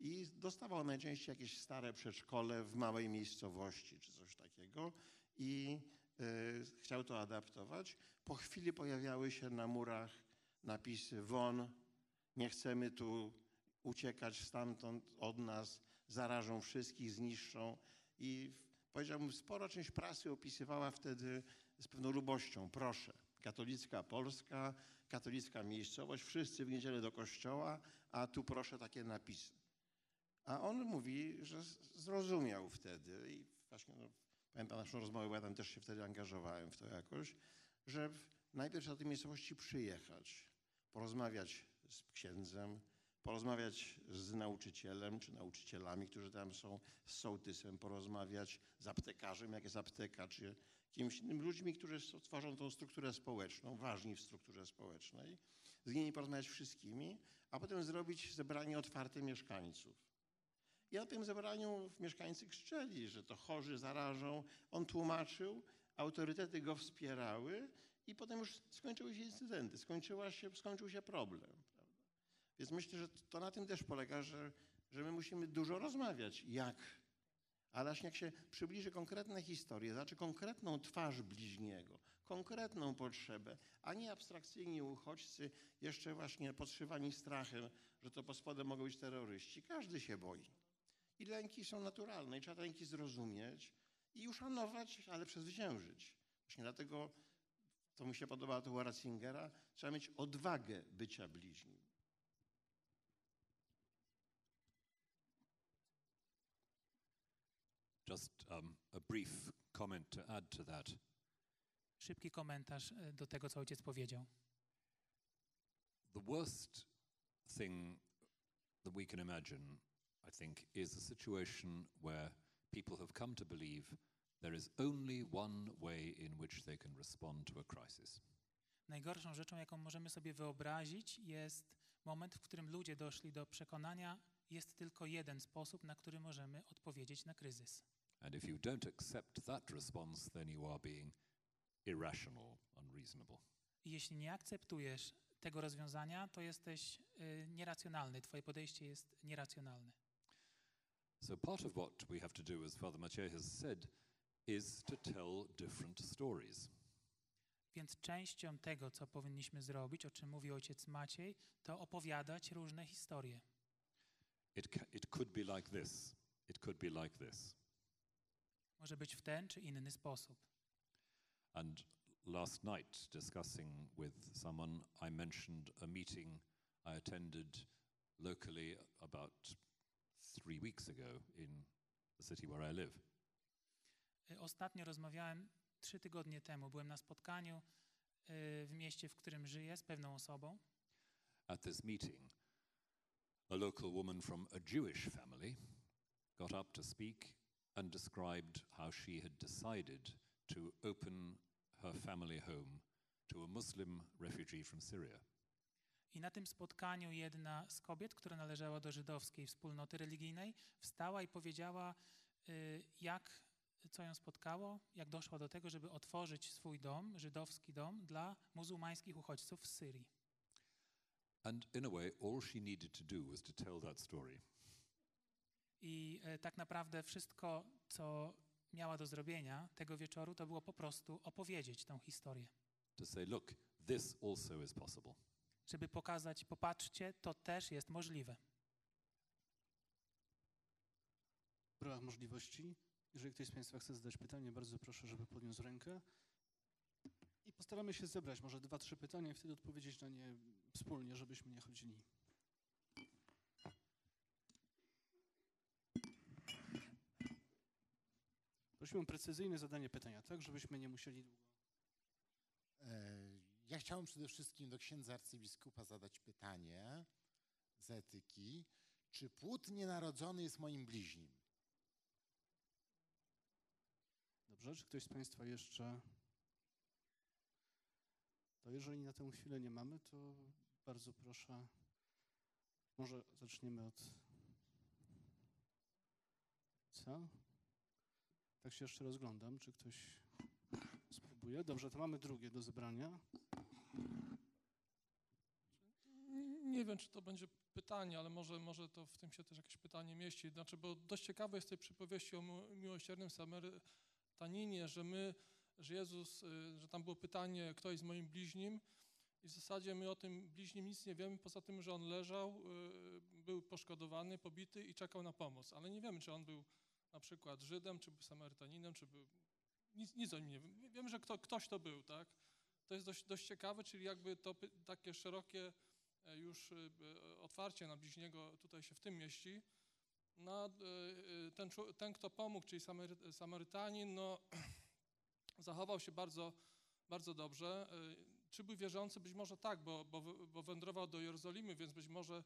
I dostawał najczęściej jakieś stare przedszkole w małej miejscowości czy coś takiego i y, chciał to adaptować. Po chwili pojawiały się na murach napisy won, nie chcemy tu uciekać stamtąd od nas, zarażą wszystkich, zniszczą. I powiedziałbym, sporo część prasy opisywała wtedy z pewną lubością, proszę, katolicka Polska, katolicka miejscowość, wszyscy w niedzielę do kościoła, a tu proszę takie napisy. A on mówi, że zrozumiał wtedy i właśnie no, pamiętam naszą rozmowę, bo ja tam też się wtedy angażowałem w to jakoś, że najpierw do tej miejscowości przyjechać, porozmawiać z księdzem, porozmawiać z nauczycielem czy nauczycielami, którzy tam są, z sołtysem, porozmawiać z aptekarzem, jak jest apteka, czy kimś innym, ludźmi, którzy tworzą tą strukturę społeczną, ważni w strukturze społecznej, z nimi porozmawiać wszystkimi, a potem zrobić zebranie otwarte mieszkańców. I na tym zebraniu mieszkańcy krzyczeli, że to chorzy zarażą. On tłumaczył, autorytety go wspierały i potem już skończyły się incydenty, skończyła się, skończył się problem. Więc myślę, że to na tym też polega, że, że my musimy dużo rozmawiać, jak. Ale właśnie jak się przybliży konkretne historie, znaczy konkretną twarz bliźniego, konkretną potrzebę, a nie abstrakcyjni uchodźcy, jeszcze właśnie podszywani strachem, że to pod spodem mogą być terroryści. Każdy się boi. I lęki są naturalne i trzeba te lęki zrozumieć i uszanować, ale przezwyciężyć. Właśnie dlatego, to mi się podoba to u Ratzingera, trzeba mieć odwagę bycia bliźnim. Just um, a brief comment to add to that. Szybki komentarz do tego, co ojciec powiedział. The worst thing that we can imagine, I think, is a situation where people have come to believe there is only one way in which they can respond to a crisis. Najgorszą rzeczą, jaką możemy sobie wyobrazić, jest moment, w którym ludzie doszli do przekonania, jest tylko jeden sposób, na który możemy odpowiedzieć na kryzys. And if you don't accept that response, then you are being irrational, unreasonable. Jeśli nie akceptujesz tego rozwiązania, to jesteś y, nieracjonalny, twoje podejście jest nieracjonalne. So, part of what we have to do, as Father Mathieu has said, is to tell different stories. Więc częścią tego, co powinniśmy zrobić, o czym mówi ojciec Maciej, to opowiadać różne historie. It, it could be like this, it could be like this. Może być w ten czy inny sposób. And last night, discussing with someone, I mentioned a meeting I attended locally about three weeks ago in the city where I live. Ostatnio rozmawiałem trzy tygodnie temu. Byłem na spotkaniu w mieście, w którym żyję, z pewną osobą. At this meeting, a local woman from a Jewish family got up to speak and described how she had decided to open her family home to a Muslim refugee from Syria. I na tym spotkaniu jedna z kobiet, która należała do żydowskiej wspólnoty religijnej, wstała i powiedziała, y, jak, co ją spotkało, jak doszła do tego, żeby otworzyć swój dom, żydowski dom, dla muzułmańskich uchodźców z Syrii. And in a way, all she needed to do was to tell that story. I e, tak naprawdę wszystko, co miała do zrobienia tego wieczoru, to było po prostu opowiedzieć tą historię. To say, look, this also is possible. Żeby pokazać, popatrzcie, to też jest możliwe. W ramach możliwości, jeżeli ktoś z Państwa chce zadać pytanie, bardzo proszę, żeby podniósł rękę. I postaramy się zebrać może dwa, trzy pytania i wtedy odpowiedzieć na nie wspólnie, żebyśmy nie chodzili. Prosimy o precyzyjne zadanie pytania, tak, żebyśmy nie musieli długo. E, Ja chciałem przede wszystkim do księdza arcybiskupa zadać pytanie z etyki. Czy płód nienarodzony jest moim bliźnim? Dobrze, czy ktoś z Państwa jeszcze. To jeżeli na tę chwilę nie mamy, to bardzo proszę. Może zaczniemy od. Co? Tak się jeszcze rozglądam, czy ktoś spróbuje. Dobrze, to mamy drugie do zebrania. Nie wiem, czy to będzie pytanie, ale może, może to w tym się też jakieś pytanie mieści. Znaczy, bo dość ciekawe jest tej przypowieści o miło- miłosiernym Samarytaninie, że my, że Jezus, y, że tam było pytanie, kto jest moim bliźnim i w zasadzie my o tym bliźnim nic nie wiemy, poza tym, że on leżał, y, był poszkodowany, pobity i czekał na pomoc. Ale nie wiemy, czy on był na przykład Żydem, czy Samarytaninem, czy był... Nic, nic o nim nie wiem. Wiemy, że kto, ktoś to był, tak? To jest dość, dość ciekawe, czyli jakby to takie szerokie e, już e, e, otwarcie na bliźniego tutaj się w tym mieści. No, ten, ten, kto pomógł, czyli Samary, Samarytanin, no, zachował się bardzo, bardzo dobrze. Czy był wierzący? Być może tak, bo, bo, bo wędrował do Jerozolimy, więc być może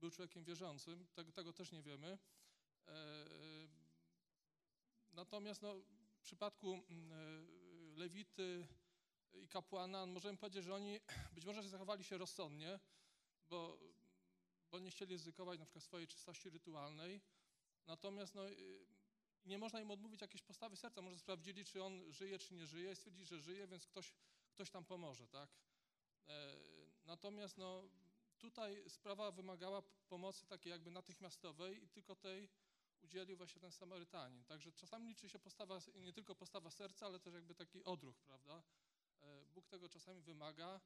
był człowiekiem wierzącym. Tego, tego też nie wiemy. Natomiast no, w przypadku mm, e, Lewity i kapłana możemy powiedzieć, że oni być może zachowali się rozsądnie, bo, bo nie chcieli ryzykować na przykład swojej czystości rytualnej. Natomiast no, nie można im odmówić jakiejś postawy serca. Może sprawdzili, czy on żyje, czy nie żyje, stwierdzili, że żyje, więc ktoś, ktoś tam pomoże, tak? E, Natomiast no, tutaj sprawa wymagała pomocy takiej jakby natychmiastowej i tylko tej udzielił właśnie ten Samarytanin. Także czasami liczy się postawa, nie tylko postawa serca, ale też jakby taki odruch, prawda? E, Bóg tego czasami wymaga.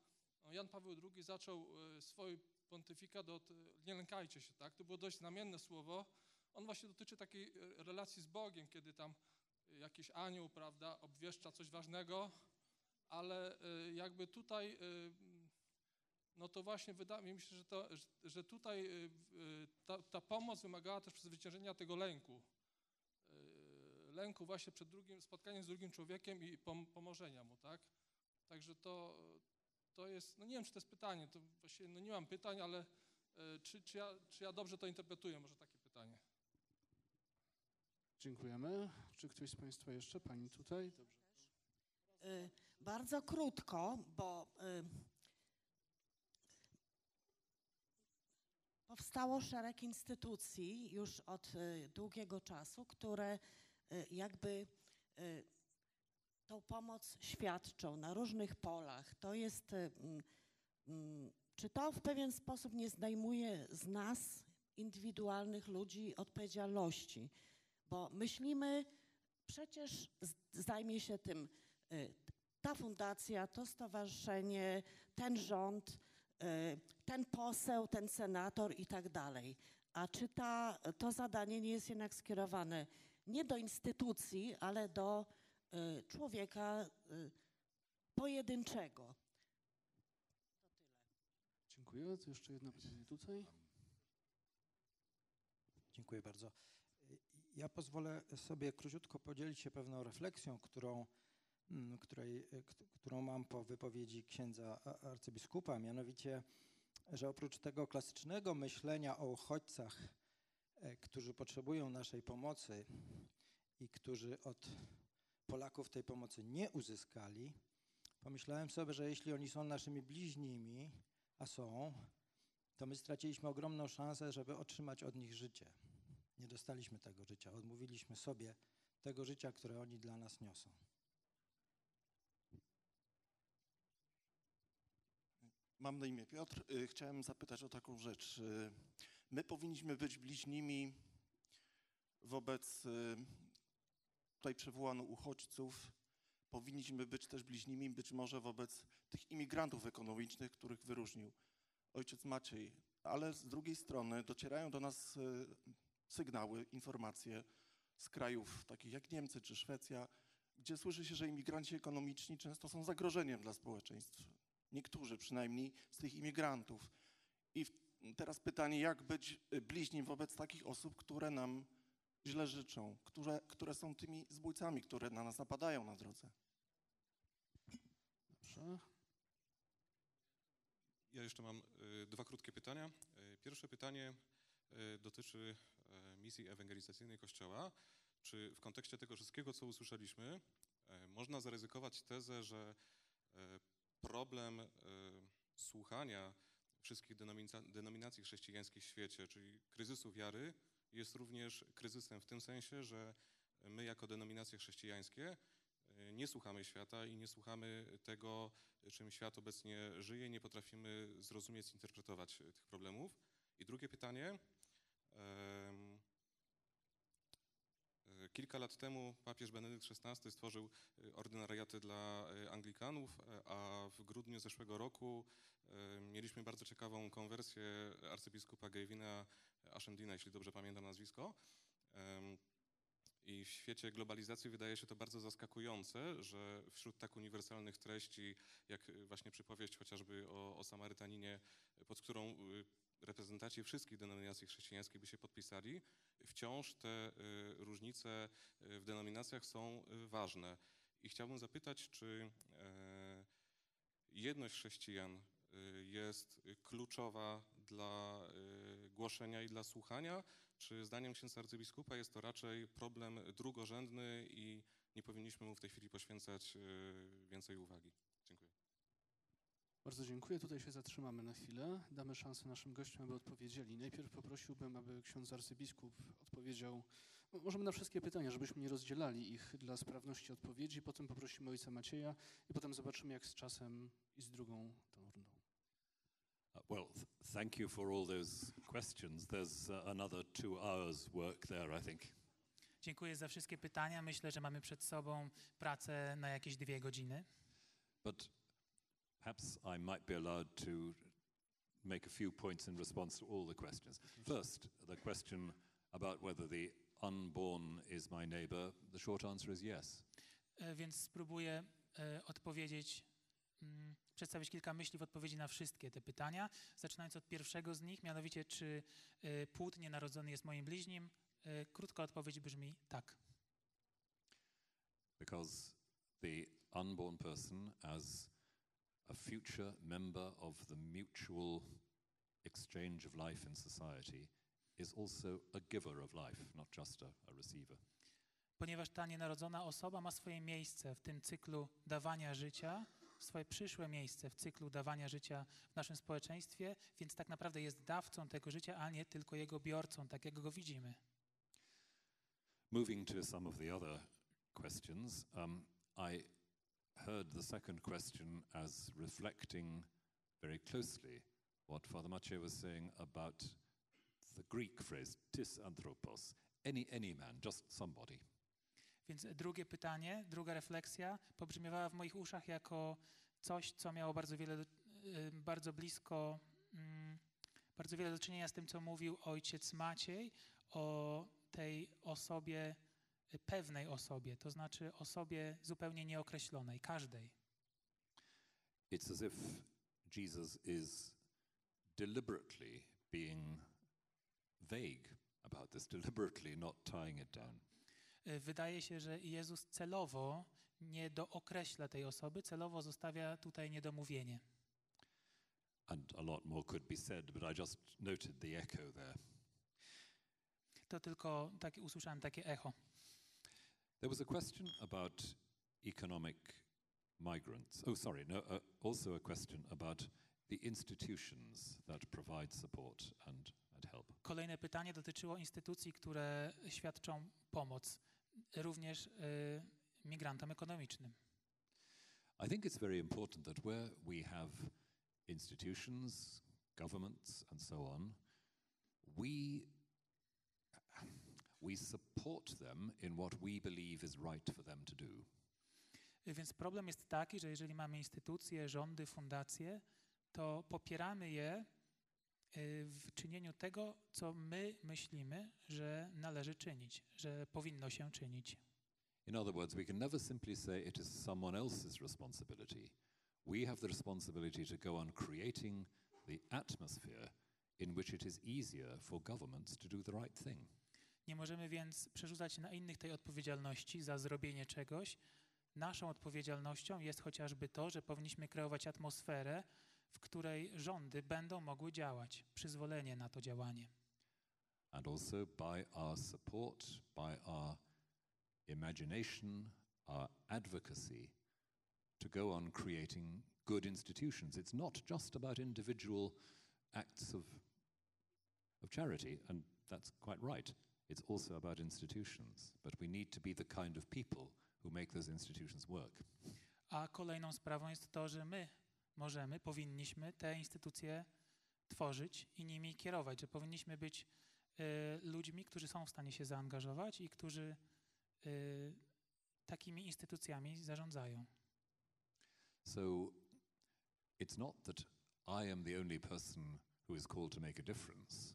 No, Jan Paweł II zaczął e, swój pontyfikat od e, nie lękajcie się, tak? To było dość znamienne słowo. On właśnie dotyczy takiej relacji z Bogiem, kiedy tam jakiś anioł, prawda, obwieszcza coś ważnego, ale jakby tutaj, no to właśnie wydaje mi się, że, to, że- tutaj w- e, ta, ta pomoc wymagała też przezwyciężenia tego lęku. E, Lęku właśnie przed drugim, spotkaniem z drugim człowiekiem i pom, pomożenia mu, tak? Także to, to jest, no nie wiem, czy to jest pytanie, to właściwie no nie mam pytań, ale czy, czy, ja, czy ja dobrze to interpretuję, może takie pytanie. Dziękujemy. Czy ktoś z Państwa jeszcze? Pani tutaj? Dobrze. Y, Bardzo krótko, bo powstało szereg instytucji już od y, długiego czasu, które y, jakby y, tą pomoc świadczą na różnych polach. To jest, mm, mm, czy to w pewien sposób nie zdejmuje z nas, indywidualnych ludzi, odpowiedzialności? Bo myślimy, przecież zajmie się tym ta fundacja, to stowarzyszenie, ten rząd, ten poseł, ten senator i tak dalej. A czy ta, to zadanie nie jest jednak skierowane nie do instytucji, ale do y, człowieka y, pojedynczego? Dziękuję. To jeszcze jedno pytanie tutaj. Dziękuję bardzo. Ja pozwolę sobie króciutko podzielić się pewną refleksją, którą, której, e, którą mam po wypowiedzi księdza arcybiskupa, mianowicie, że oprócz tego klasycznego myślenia o uchodźcach, e, którzy potrzebują naszej pomocy i którzy od Polaków tej pomocy nie uzyskali, pomyślałem sobie, że jeśli oni są naszymi bliźnimi, a są, to my straciliśmy ogromną szansę, żeby otrzymać od nich życie. Nie dostaliśmy tego życia, odmówiliśmy sobie tego życia, które oni dla nas niosą. Mam na imię Piotr. Y, Chciałem zapytać o taką rzecz. Y, My powinniśmy być bliźnimi wobec y, tutaj przywołano uchodźców. Powinniśmy być też bliźnimi być może wobec tych imigrantów ekonomicznych, których wyróżnił ojciec Maciej. Ale z drugiej strony docierają do nas sygnały, informacje z krajów takich jak Niemcy czy Szwecja, gdzie słyszy się, że imigranci ekonomiczni często są zagrożeniem dla społeczeństw niektórzy przynajmniej z tych imigrantów. I teraz pytanie, jak być bliźnim wobec takich osób, które nam źle życzą, które, które są tymi zbójcami, które na nas napadają na drodze. Dobrze. Ja jeszcze mam y, dwa krótkie pytania. Y, Pierwsze pytanie y, dotyczy misji ewangelizacyjnej Kościoła. Czy w kontekście tego wszystkiego, co usłyszeliśmy, można zaryzykować tezę, że problem y, słuchania wszystkich denominacji chrześcijańskich w świecie, czyli kryzysu wiary, jest również kryzysem w tym sensie, że my jako denominacje chrześcijańskie e, nie słuchamy świata i nie słuchamy tego, czym świat obecnie żyje, nie potrafimy zrozumieć, zinterpretować tych problemów. I drugie pytanie. Kilka lat temu papież Benedykt XVI stworzył e, ordynariaty dla e, Anglikanów, e, a w grudniu zeszłego roku mieliśmy bardzo ciekawą konwersję arcybiskupa Gavina Ashendina, jeśli dobrze pamiętam nazwisko. I w świecie globalizacji wydaje się to bardzo zaskakujące, że wśród tak uniwersalnych treści, jak y, właśnie przypowieść chociażby o, o Samarytaninie, pod którą y, reprezentanci wszystkich denominacji chrześcijańskich by się podpisali, wciąż te y, różnice y, w denominacjach są y, ważne. I chciałbym zapytać, czy e, jedność chrześcijan jest kluczowa dla głoszenia i dla słuchania, czy zdaniem księdza arcybiskupa jest to raczej problem drugorzędny i nie powinniśmy mu w tej chwili poświęcać więcej uwagi? Bardzo dziękuję. Tutaj się zatrzymamy na chwilę. Damy szansę naszym gościom, aby odpowiedzieli. Najpierw poprosiłbym, aby ksiądz arcybiskup odpowiedział, no, możemy na wszystkie pytania, żebyśmy nie rozdzielali ich dla sprawności odpowiedzi. Potem poprosimy ojca Macieja i potem zobaczymy, jak z czasem i z drugą tą rundą. Uh, well, th- thank you for all those questions. There's uh, another two hours' work there, I think. Dziękuję za wszystkie pytania. Myślę, że mamy przed sobą pracę na jakieś dwie godziny. But perhaps I might be allowed to make a few points in response to all the questions. First, the question about whether the unborn is my neighbor, the short answer is yes. E, Więc spróbuję e, odpowiedzieć, mm, przedstawić kilka myśli w odpowiedzi na wszystkie te pytania. Zaczynając od pierwszego z nich, mianowicie czy e, płód nienarodzony jest moim bliźnim? Krótka odpowiedź brzmi tak. because the unborn person, as a future member of the mutual exchange of life in society, is also a giver of life, not just a, a receiver. Ponieważ ta nienarodzona osoba ma swoje miejsce w tym cyklu dawania życia, swoje przyszłe miejsce w cyklu dawania życia w naszym społeczeństwie, więc tak naprawdę jest dawcą tego życia, a nie tylko jego biorcą, tak jak go widzimy. Moving to some of the other questions, um, I heard the second question as reflecting very closely what Father Maciej was saying about the Greek phrase tis anthropos, any, any man, just somebody. Więc drugie pytanie, druga refleksja pobrzmiewała w moich uszach jako coś, co miało bardzo wiele, y, bardzo blisko, mm, bardzo wiele do czynienia z tym, co mówił ojciec Maciej o tej osobie, pewnej osobie, to znaczy osobie zupełnie nieokreślonej, każdej. It's as if Jesus is deliberately being vague about this, deliberately not tying it down. Y, Wydaje się, że Jezus celowo nie dookreśla tej osoby, celowo zostawia tutaj niedomówienie. And a lot more could be said, but I just noted the echo there. To tylko tak, usłyszałem takie echo. There was a question about economic migrants. Oh, sorry, no, uh, also a question about the institutions that provide support and, and help. Kolejne pytanie dotyczyło instytucji, które świadczą pomoc również y, migrantom ekonomicznym. I think it's very important that where we have institutions, governments, and so on, we we support them in what we believe is right for them to do. Więc problem jest taki, że jeżeli mamy instytucje, rządy, fundacje, to popieramy je w czynieniu tego, co my myślimy, że należy czynić, że powinno się czynić. In other words, we can never simply say it is someone else's responsibility. We have the responsibility to go on creating the atmosphere in which it is easier for governments to do the right thing. Nie możemy więc przerzucać na innych tej odpowiedzialności za zrobienie czegoś. Naszą odpowiedzialnością jest chociażby to, że powinniśmy kreować atmosferę, w której rządy będą mogły działać, przyzwolenie na to działanie. And also by our support, by our imagination, our advocacy, to go on creating good institutions. It's not just about individual acts of, of charity, and that's quite right. It's also about institutions. But we need to be the kind of people who make those institutions work. A kolejną sprawą jest to, że my możemy, powinniśmy te instytucje tworzyć i nimi kierować, że powinniśmy być y, ludźmi, którzy są w stanie się zaangażować i którzy y, takimi instytucjami zarządzają. So it's not that I am the only person who is called to make a difference,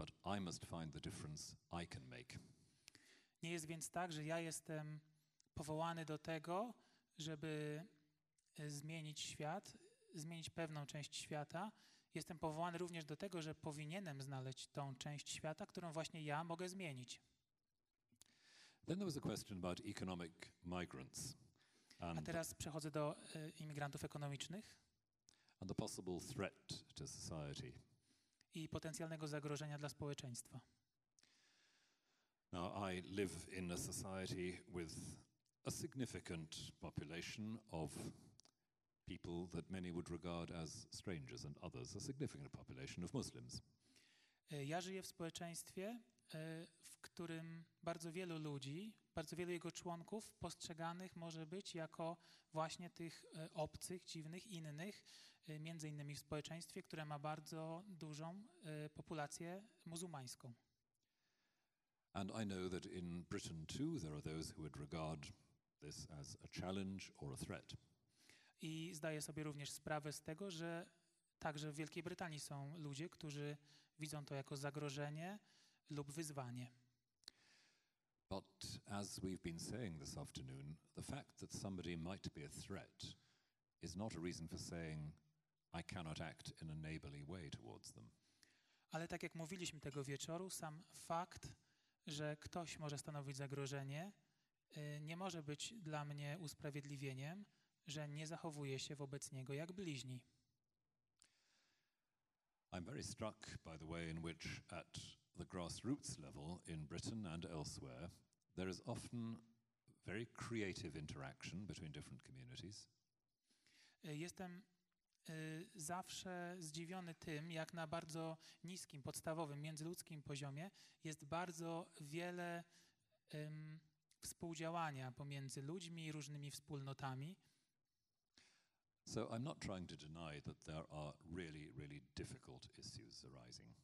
but I must find the difference I can make. Nie jest więc tak, że ja jestem powołany do tego, żeby y, zmienić świat, zmienić pewną część świata. Jestem powołany również do tego, że powinienem znaleźć tą część świata, którą właśnie ja mogę zmienić. Then there was a question about economic migrants A teraz przechodzę do y, imigrantów ekonomicznych and the possible threat to society. I potencjalnego zagrożenia dla społeczeństwa. Now, I live in a society with a significant population of people that many would regard as strangers, and others a significant population of Muslims. Y, Ja żyję w społeczeństwie, y, w którym bardzo wielu ludzi, bardzo wielu jego członków postrzeganych może być jako właśnie tych y, obcych, dziwnych, innych, między innymi w społeczeństwie, które ma bardzo dużą y, populację muzułmańską. And I know that in Britain too, there are those who would regard this as a challenge or a threat. I zdaję sobie również sprawę z tego, że także w Wielkiej Brytanii są ludzie, którzy widzą to jako zagrożenie lub wyzwanie. But as we've been saying this afternoon, the fact that somebody might be a threat is not a reason for saying, I cannot act in a neighborly way towards them. Ale tak jak mówiliśmy tego wieczoru, sam fakt, że ktoś może stanowić zagrożenie, y, nie może być dla mnie usprawiedliwieniem, że nie zachowuję się wobec niego jak bliźni. I'm very struck by the way in which, at the grassroots level in Britain and elsewhere, there is often very creative interaction between different communities. Y, Jestem zawsze zdziwiony tym, jak na bardzo niskim, podstawowym, międzyludzkim poziomie jest bardzo wiele ym, współdziałania pomiędzy ludźmi i różnymi wspólnotami. So I'm not trying to deny that there are really, really difficult issues arising.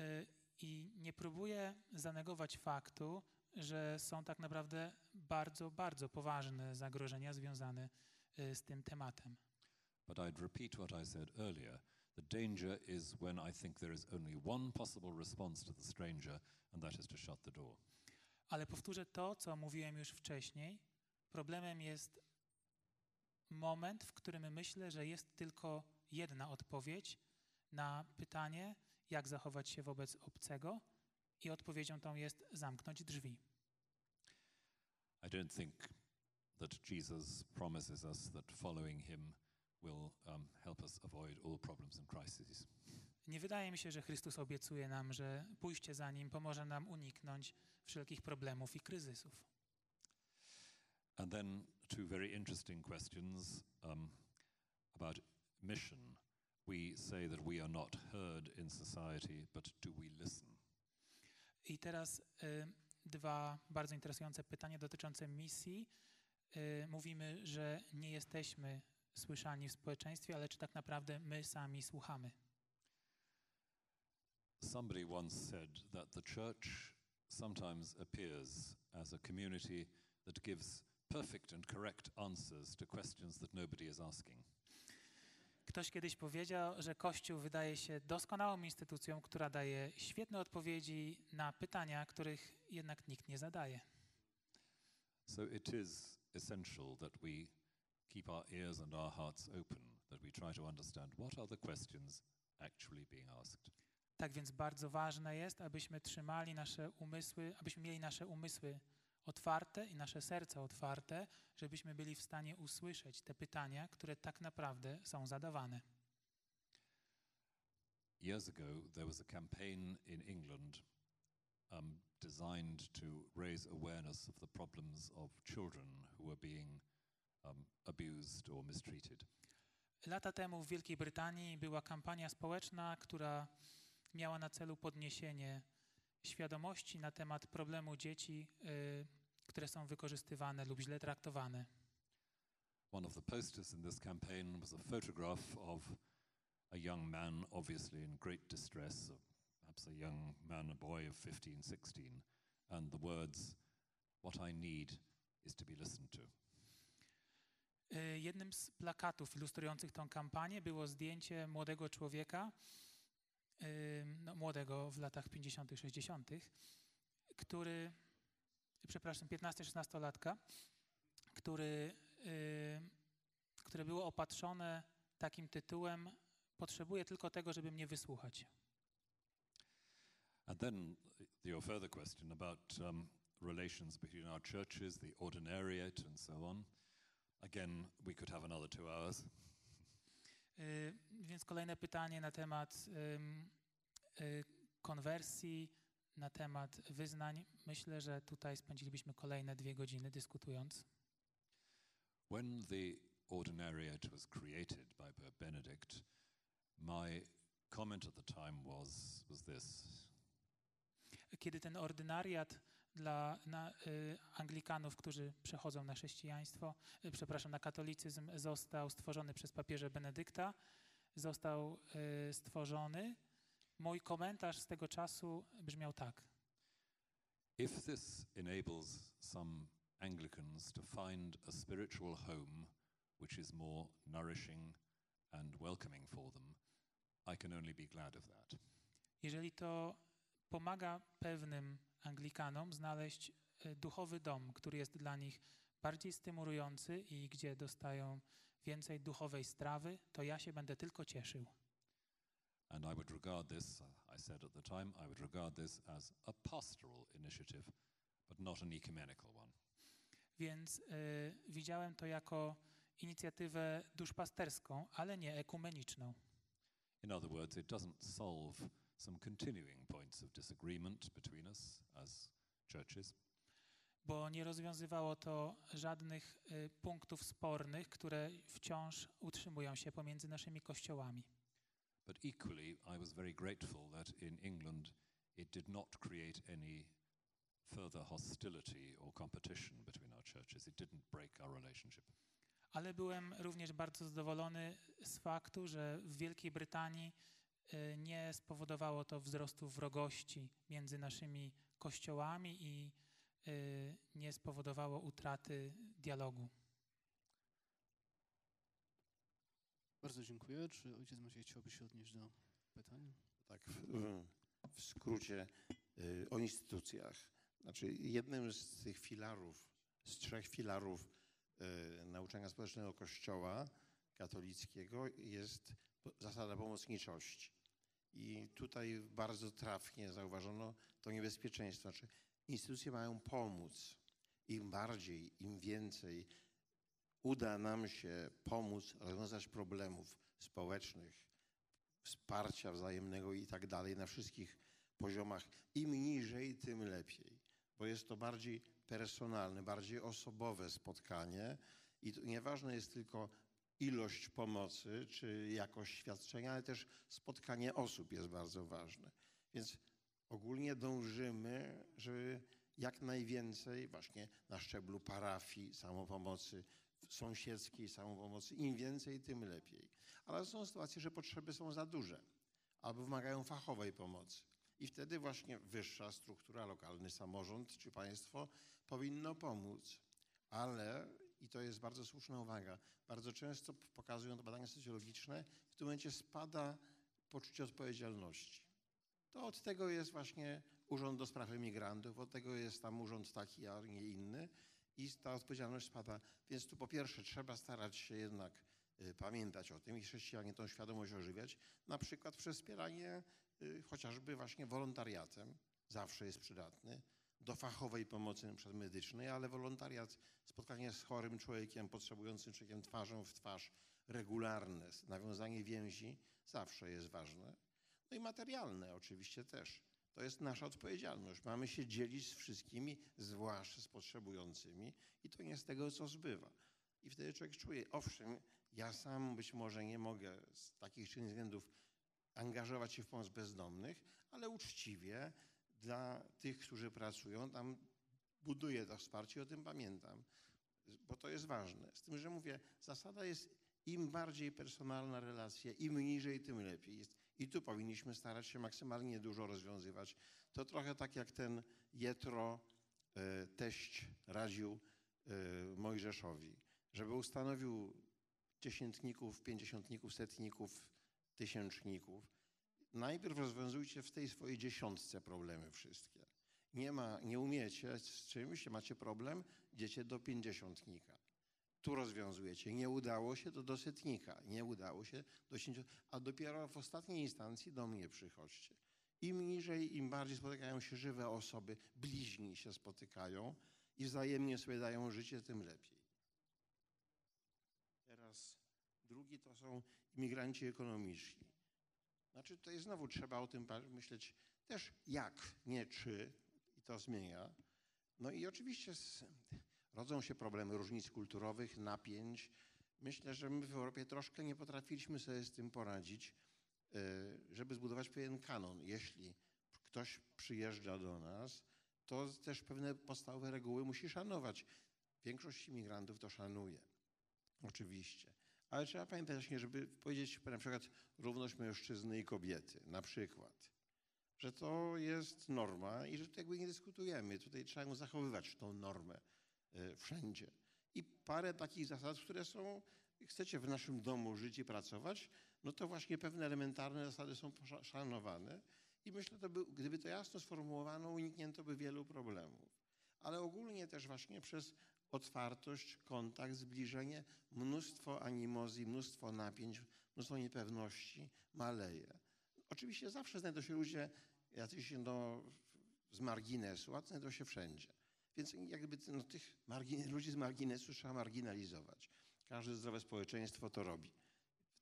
Y, I nie próbuję zanegować faktu, że są tak naprawdę bardzo, bardzo poważne zagrożenia związane y, z tym tematem. But I'd repeat what I said earlier. The danger is when I think there is only one possible response to the stranger, and that is to shut the door. Ale powtórzę to, co mówiłem już wcześniej. Problemem jest moment, w którym myślę, że jest tylko jedna odpowiedź na pytanie, jak zachować się wobec obcego, i odpowiedzią tą jest zamknąć drzwi. I don't think that Jesus promises us that following him will um, help us avoid all problems and crises. Nie wydaje mi się, że Chrystus obiecuje nam, że pójście za Nim pomoże nam uniknąć wszelkich problemów i kryzysów. And then two very interesting questions um, about mission. We say that we are not heard in society, but do we listen? I teraz y, dwa bardzo interesujące pytania dotyczące misji. Y, mówimy, że nie jesteśmy słyszani w społeczeństwie, ale czy tak naprawdę my sami słuchamy? Somebody once said that the church sometimes appears as a community that gives perfect and correct answers to questions that nobody is asking. Ktoś kiedyś powiedział, że Kościół wydaje się doskonałą instytucją, która daje świetne odpowiedzi na pytania, których jednak nikt nie zadaje. So it is essential that we keep our ears and our hearts open, that we try to understand what are the questions actually being asked. Tak więc bardzo ważne jest, abyśmy trzymali nasze umysły, abyśmy mieli nasze umysły otwarte i nasze serca otwarte, żebyśmy byli w stanie usłyszeć te pytania, które tak naprawdę są zadawane. Years ago, there was a campaign in England um, designed to raise awareness of the problems of children who were being um, abused or mistreated. Lata temu w Wielkiej Brytanii była kampania społeczna, która miała na celu podniesienie świadomości na temat problemu dzieci, y, które są wykorzystywane lub źle traktowane. One of the posters in this campaign was a photograph of a young man, obviously in great distress, perhaps a young man, a boy of 15, 16, and the words, What I need is to be listened to. Y, Jednym z plakatów ilustrujących tą kampanię było zdjęcie młodego człowieka, y, no, młodego w latach 50., 60., który, przepraszam, 15-16-latka, który, y, które było opatrzone takim tytułem: Potrzebuję tylko tego, żeby mnie wysłuchać. And then your further question about um, relations between our churches, the ordinariate, and so on. Again, we could have another two hours. Y, Więc kolejne pytanie na temat y, konwersji, na temat wyznań. Myślę, że tutaj spędzilibyśmy kolejne dwie godziny dyskutując. When the ordinariate was created by Pope Benedict, my comment at the time was, was this Kiedy ten ordynariat dla na, y, Anglikanów, którzy przechodzą na chrześcijaństwo, y, przepraszam, na katolicyzm, został stworzony przez papieża Benedykta, został y, stworzony. Mój komentarz z tego czasu brzmiał tak. If this enables some Anglicans to find a spiritual home which is more nourishing and welcoming for them, I can only be glad of that. Jeżeli to pomaga pewnym Anglikanom znaleźć y, duchowy dom, który jest dla nich bardziej stymulujący i gdzie dostają więcej duchowej strawy, to ja się będę tylko cieszył. And I would regard this, uh, I said at the time, I would regard this as a pastoral initiative, but not an ecumenical one. Więc y, widziałem to jako inicjatywę duszpasterską, ale nie ekumeniczną. In other words, it doesn't solve some continuing points of disagreement between us as churches. Bo nie rozwiązywało to żadnych y, punktów spornych, które wciąż utrzymują się pomiędzy naszymi kościołami. But equally, I was very grateful that in England it did not create any further hostility or competition between our churches. It didn't break our relationship. Ale byłem również bardzo zadowolony z faktu, że w Wielkiej Brytanii nie spowodowało to wzrostu wrogości między naszymi kościołami i y, nie spowodowało utraty dialogu. Bardzo dziękuję. Czy ojciec Maciej chciałby się odnieść do pytań? Tak, w, w skrócie y, o instytucjach. Znaczy, jednym z tych filarów, z trzech filarów y, nauczania społecznego Kościoła katolickiego jest zasada pomocniczości. I tutaj bardzo trafnie zauważono to niebezpieczeństwo. Znaczy, instytucje mają pomóc. Im bardziej, im więcej uda nam się pomóc rozwiązać problemów społecznych, wsparcia wzajemnego i tak dalej na wszystkich poziomach. Im niżej, tym lepiej, bo jest to bardziej personalne, bardziej osobowe spotkanie i nieważne jest tylko ilość pomocy czy jakość świadczenia, ale też spotkanie osób jest bardzo ważne. Więc ogólnie dążymy, żeby jak najwięcej właśnie na szczeblu parafii, samopomocy sąsiedzkiej, samopomocy, im więcej, tym lepiej. Ale są sytuacje, że potrzeby są za duże albo wymagają fachowej pomocy. I wtedy właśnie wyższa struktura, lokalny samorząd czy państwo powinno pomóc. Ale, i to jest bardzo słuszna uwaga, bardzo często pokazują to badania socjologiczne, w tym momencie spada poczucie odpowiedzialności. To od tego jest właśnie Urząd do Spraw Emigrantów, od tego jest tam urząd taki, a nie inny i ta odpowiedzialność spada. Więc tu po pierwsze trzeba starać się jednak y, pamiętać o tym i chrześcijanie tą świadomość ożywiać, na przykład przez wspieranie y, chociażby właśnie wolontariatem, zawsze jest przydatny, do fachowej pomocy przykład medycznej, ale wolontariat, spotkanie z chorym człowiekiem, potrzebującym człowiekiem twarzą w twarz, regularne, nawiązanie więzi zawsze jest ważne. No i materialne oczywiście też. To jest nasza odpowiedzialność. Mamy się dzielić z wszystkimi, zwłaszcza z potrzebującymi i to nie z tego, co zbywa. I wtedy człowiek czuje, owszem, ja sam być może nie mogę z takich czy innych względów angażować się w pomoc bezdomnych, ale uczciwie dla tych, którzy pracują, tam buduje to wsparcie, o tym pamiętam, bo to jest ważne. Z tym, że mówię, zasada jest im bardziej personalna relacja, im niżej, tym lepiej. Jest, I tu powinniśmy starać się maksymalnie dużo rozwiązywać. To trochę tak jak ten Jetro, e, teść radził e, Mojżeszowi, żeby ustanowił dziesiętników, pięćdziesiątników, setników, tysięczników. Najpierw rozwiązujcie w tej swojej dziesiątce problemy wszystkie. Nie, ma, nie umiecie z czymś, macie problem, idziecie do pięćdziesiątnika. Tu rozwiązujecie. Nie udało się, to do setnika. Nie udało się, do a dopiero w ostatniej instancji do mnie przychodźcie. Im niżej, im bardziej spotykają się żywe osoby, bliźni się spotykają i wzajemnie sobie dają życie, tym lepiej. Teraz drugi to są imigranci ekonomiczni. Znaczy tutaj znowu trzeba o tym myśleć też jak, nie czy i to zmienia. No i oczywiście z, rodzą się problemy różnic kulturowych, napięć. Myślę, że my w Europie troszkę nie potrafiliśmy sobie z tym poradzić, e, żeby zbudować pewien kanon. Jeśli ktoś przyjeżdża do nas, to też pewne podstawowe reguły musi szanować. Większość imigrantów to szanuje. Oczywiście. Ale trzeba pamiętać właśnie, żeby powiedzieć na przykład równość mężczyzny i kobiety, na przykład. Że to jest norma i że to jakby nie dyskutujemy. Tutaj trzeba zachowywać tą normę e, wszędzie. I parę takich zasad, które są, chcecie w naszym domu żyć i pracować, no to właśnie pewne elementarne zasady są szanowane. I myślę, że gdyby to jasno sformułowano, uniknięto by wielu problemów. Ale ogólnie też właśnie przez otwartość, kontakt, zbliżenie, mnóstwo animozji, mnóstwo napięć, mnóstwo niepewności maleje. Oczywiście zawsze znajdą się ludzie jacyś no, z marginesu, a znajdą się wszędzie. Więc jakby no, tych ludzi z marginesu trzeba marginalizować. Każde zdrowe społeczeństwo to robi.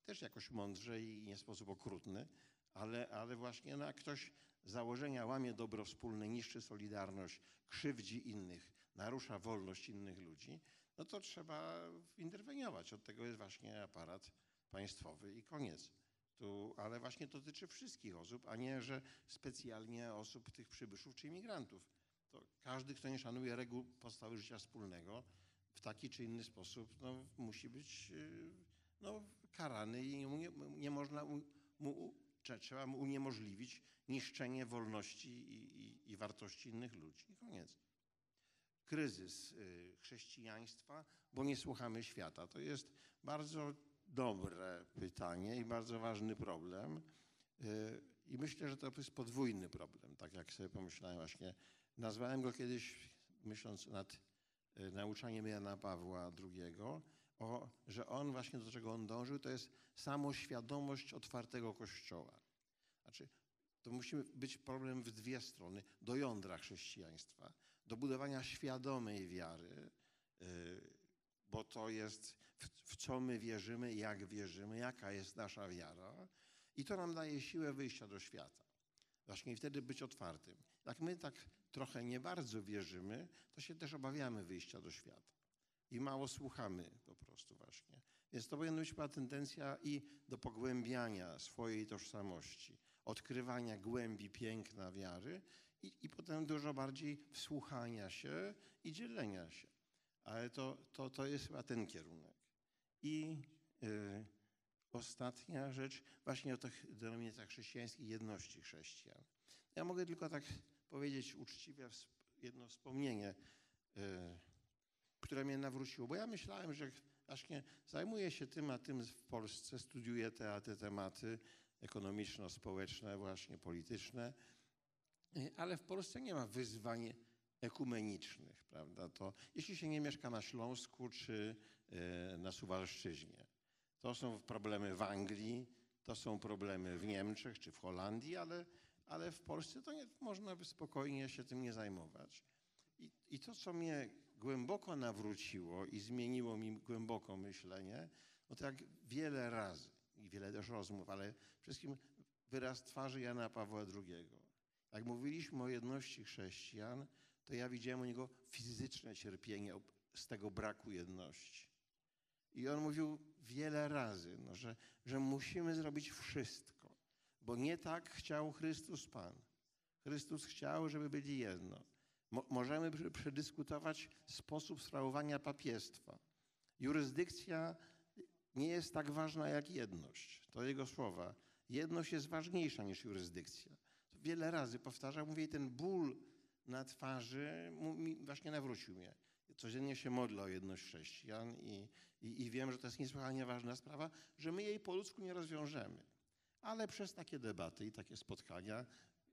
Też jakoś mądrze i nie w sposób okrutny, ale, ale właśnie no, jak ktoś założenia łamie dobro wspólne, niszczy solidarność, krzywdzi innych, narusza wolność innych ludzi, no to trzeba interweniować. Od tego jest właśnie aparat państwowy i koniec. Tu, ale właśnie to dotyczy wszystkich osób, a nie, że specjalnie osób tych przybyszów czy imigrantów. To każdy, kto nie szanuje reguł podstawy życia wspólnego, w taki czy inny sposób no, musi być y, no, karany i nie, nie można mu, trzeba mu uniemożliwić niszczenie wolności i, i, i wartości innych ludzi. I koniec kryzys y, chrześcijaństwa, bo nie słuchamy świata? To jest bardzo dobre pytanie i bardzo ważny problem. Y, I myślę, że to jest podwójny problem, tak jak sobie pomyślałem właśnie. Nazwałem go kiedyś, myśląc nad y, nauczaniem Jana Pawła II, o, że on właśnie do czego on dążył, to jest samoświadomość otwartego Kościoła. Znaczy, to musi być problem w dwie strony, do jądra chrześcijaństwa do budowania świadomej wiary, y, bo to jest w, co my wierzymy, jak wierzymy, jaka jest nasza wiara. I to nam daje siłę wyjścia do świata. Właśnie wtedy być otwartym. Jak my tak trochę nie bardzo wierzymy, to się też obawiamy wyjścia do świata. I mało słuchamy po prostu właśnie. Więc to powinna być tendencja i do pogłębiania swojej tożsamości, odkrywania głębi piękna wiary i, i potem dużo bardziej wsłuchania się i dzielenia się. Ale to, to, to jest chyba ten kierunek. I y, ostatnia rzecz, właśnie o tych denominacjach chrześcijańskich, jedności chrześcijan. Ja mogę tylko tak powiedzieć uczciwie jedno wspomnienie, y, które mnie nawróciło, bo ja myślałem, że właśnie zajmuję się tym, a tym w Polsce, studiuję te, te tematy ekonomiczno-społeczne, właśnie polityczne, ale w Polsce nie ma wyzwań ekumenicznych, prawda? To, jeśli się nie mieszka na Śląsku czy y, na Suwalszczyźnie. To są problemy w Anglii, to są problemy w Niemczech czy w Holandii, ale, ale w Polsce to nie, można by spokojnie się tym nie zajmować. I, I to, co mnie głęboko nawróciło i zmieniło mi głęboko myślenie, no to jak wiele razy i wiele też rozmów, ale wszystkim wyraz twarzy Jana Pawła II jak mówiliśmy o jedności chrześcijan, to ja widziałem u niego fizyczne cierpienie z tego braku jedności. I on mówił wiele razy, no, że, że musimy zrobić wszystko, bo nie tak chciał Chrystus Pan. Chrystus chciał, żeby byli jedno. Mo możemy przedyskutować sposób sprawowania papiestwa. Jurysdykcja nie jest tak ważna jak jedność. To jego słowa. Jedność jest ważniejsza niż jurysdykcja. Wiele razy powtarzam, mówię, ten ból na twarzy właśnie nawrócił mnie. Codziennie się modlę o jedność chrześcijan i, i, i wiem, że to jest niesłychanie ważna sprawa, że my jej po ludzku nie rozwiążemy. Ale przez takie debaty i takie spotkania,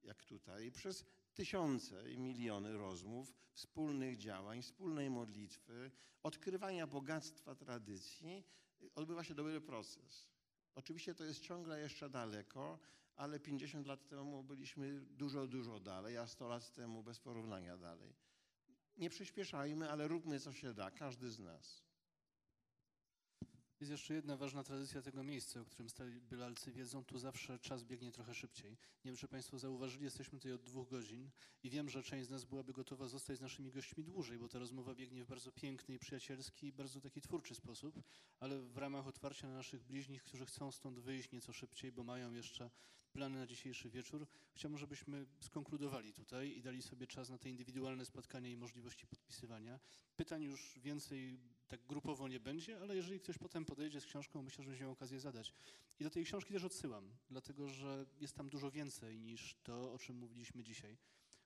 jak tutaj, przez tysiące i miliony rozmów, wspólnych działań, wspólnej modlitwy, odkrywania bogactwa tradycji, odbywa się dobry proces. Oczywiście to jest ciągle jeszcze daleko, ale 50 lat temu byliśmy dużo, dużo dalej, a 100 lat temu bez porównania dalej. Nie przyspieszajmy, ale róbmy co się da, każdy z nas. Jest jeszcze jedna ważna tradycja tego miejsca, o którym stali bylalcy wiedzą. Tu zawsze czas biegnie trochę szybciej. Nie wiem, czy Państwo zauważyli, jesteśmy tutaj od dwóch godzin i wiem, że część z nas byłaby gotowa zostać z naszymi gośćmi dłużej, bo ta rozmowa biegnie w bardzo piękny i przyjacielski, bardzo taki twórczy sposób, ale w ramach otwarcia na naszych bliźnich, którzy chcą stąd wyjść nieco szybciej, bo mają jeszcze plany na dzisiejszy wieczór, chciałbym, żebyśmy skonkludowali tutaj i dali sobie czas na te indywidualne spotkania i możliwości podpisywania. Pytań już więcej tak grupowo nie będzie, ale jeżeli ktoś potem podejdzie z książką, myślę, że będzie miał okazję zadać. I do tej książki też odsyłam, dlatego że jest tam dużo więcej niż to, o czym mówiliśmy dzisiaj.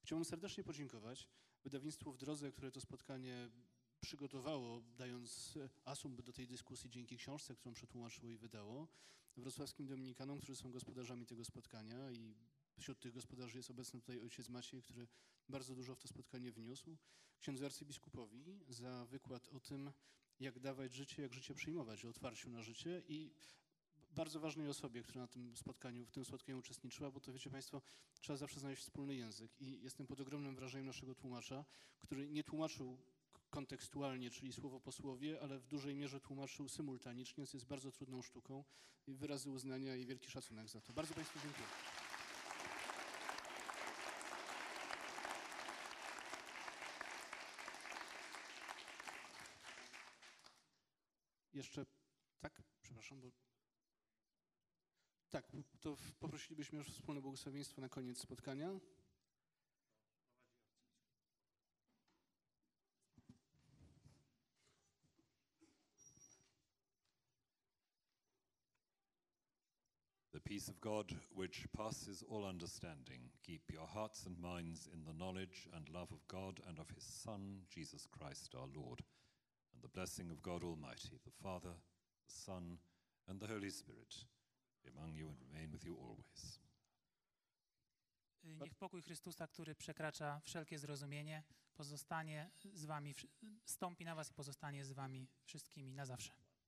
Chciałbym serdecznie podziękować wydawnictwu w drodze, które to spotkanie przygotowało, dając asumpt do tej dyskusji dzięki książce, którą przetłumaczyło i wydało, wrocławskim dominikanom, którzy są gospodarzami tego spotkania i wśród tych gospodarzy jest obecny tutaj ojciec Maciej, który bardzo dużo w to spotkanie wniósł, księdzu arcybiskupowi za wykład o tym, jak dawać życie, jak życie przyjmować, o otwarciu na życie i bardzo ważnej osobie, która na tym spotkaniu, w tym spotkaniu uczestniczyła, bo to wiecie Państwo, trzeba zawsze znaleźć wspólny język. I jestem pod ogromnym wrażeniem naszego tłumacza, który nie tłumaczył kontekstualnie, czyli słowo po słowie, ale w dużej mierze tłumaczył symultanicznie, co jest bardzo trudną sztuką i wyrazy uznania i wielki szacunek za to. Bardzo Państwu dziękuję. Jeszcze, tak? Przepraszam, bo... Tak, to poprosilibyśmy już wspólne błogosławieństwo na koniec spotkania. Peace of God, which passes all understanding, keep your hearts and minds in the knowledge and love of God and of his Son, Jesus Christ our Lord. And the blessing of God Almighty, the Father, the Son, and the Holy Spirit be among you and remain with you always. Niech pokój Chrystusa, który przekracza wszelkie zrozumienie, pozostanie z wami, stąpi na was i pozostanie z wami wszystkimi na zawsze.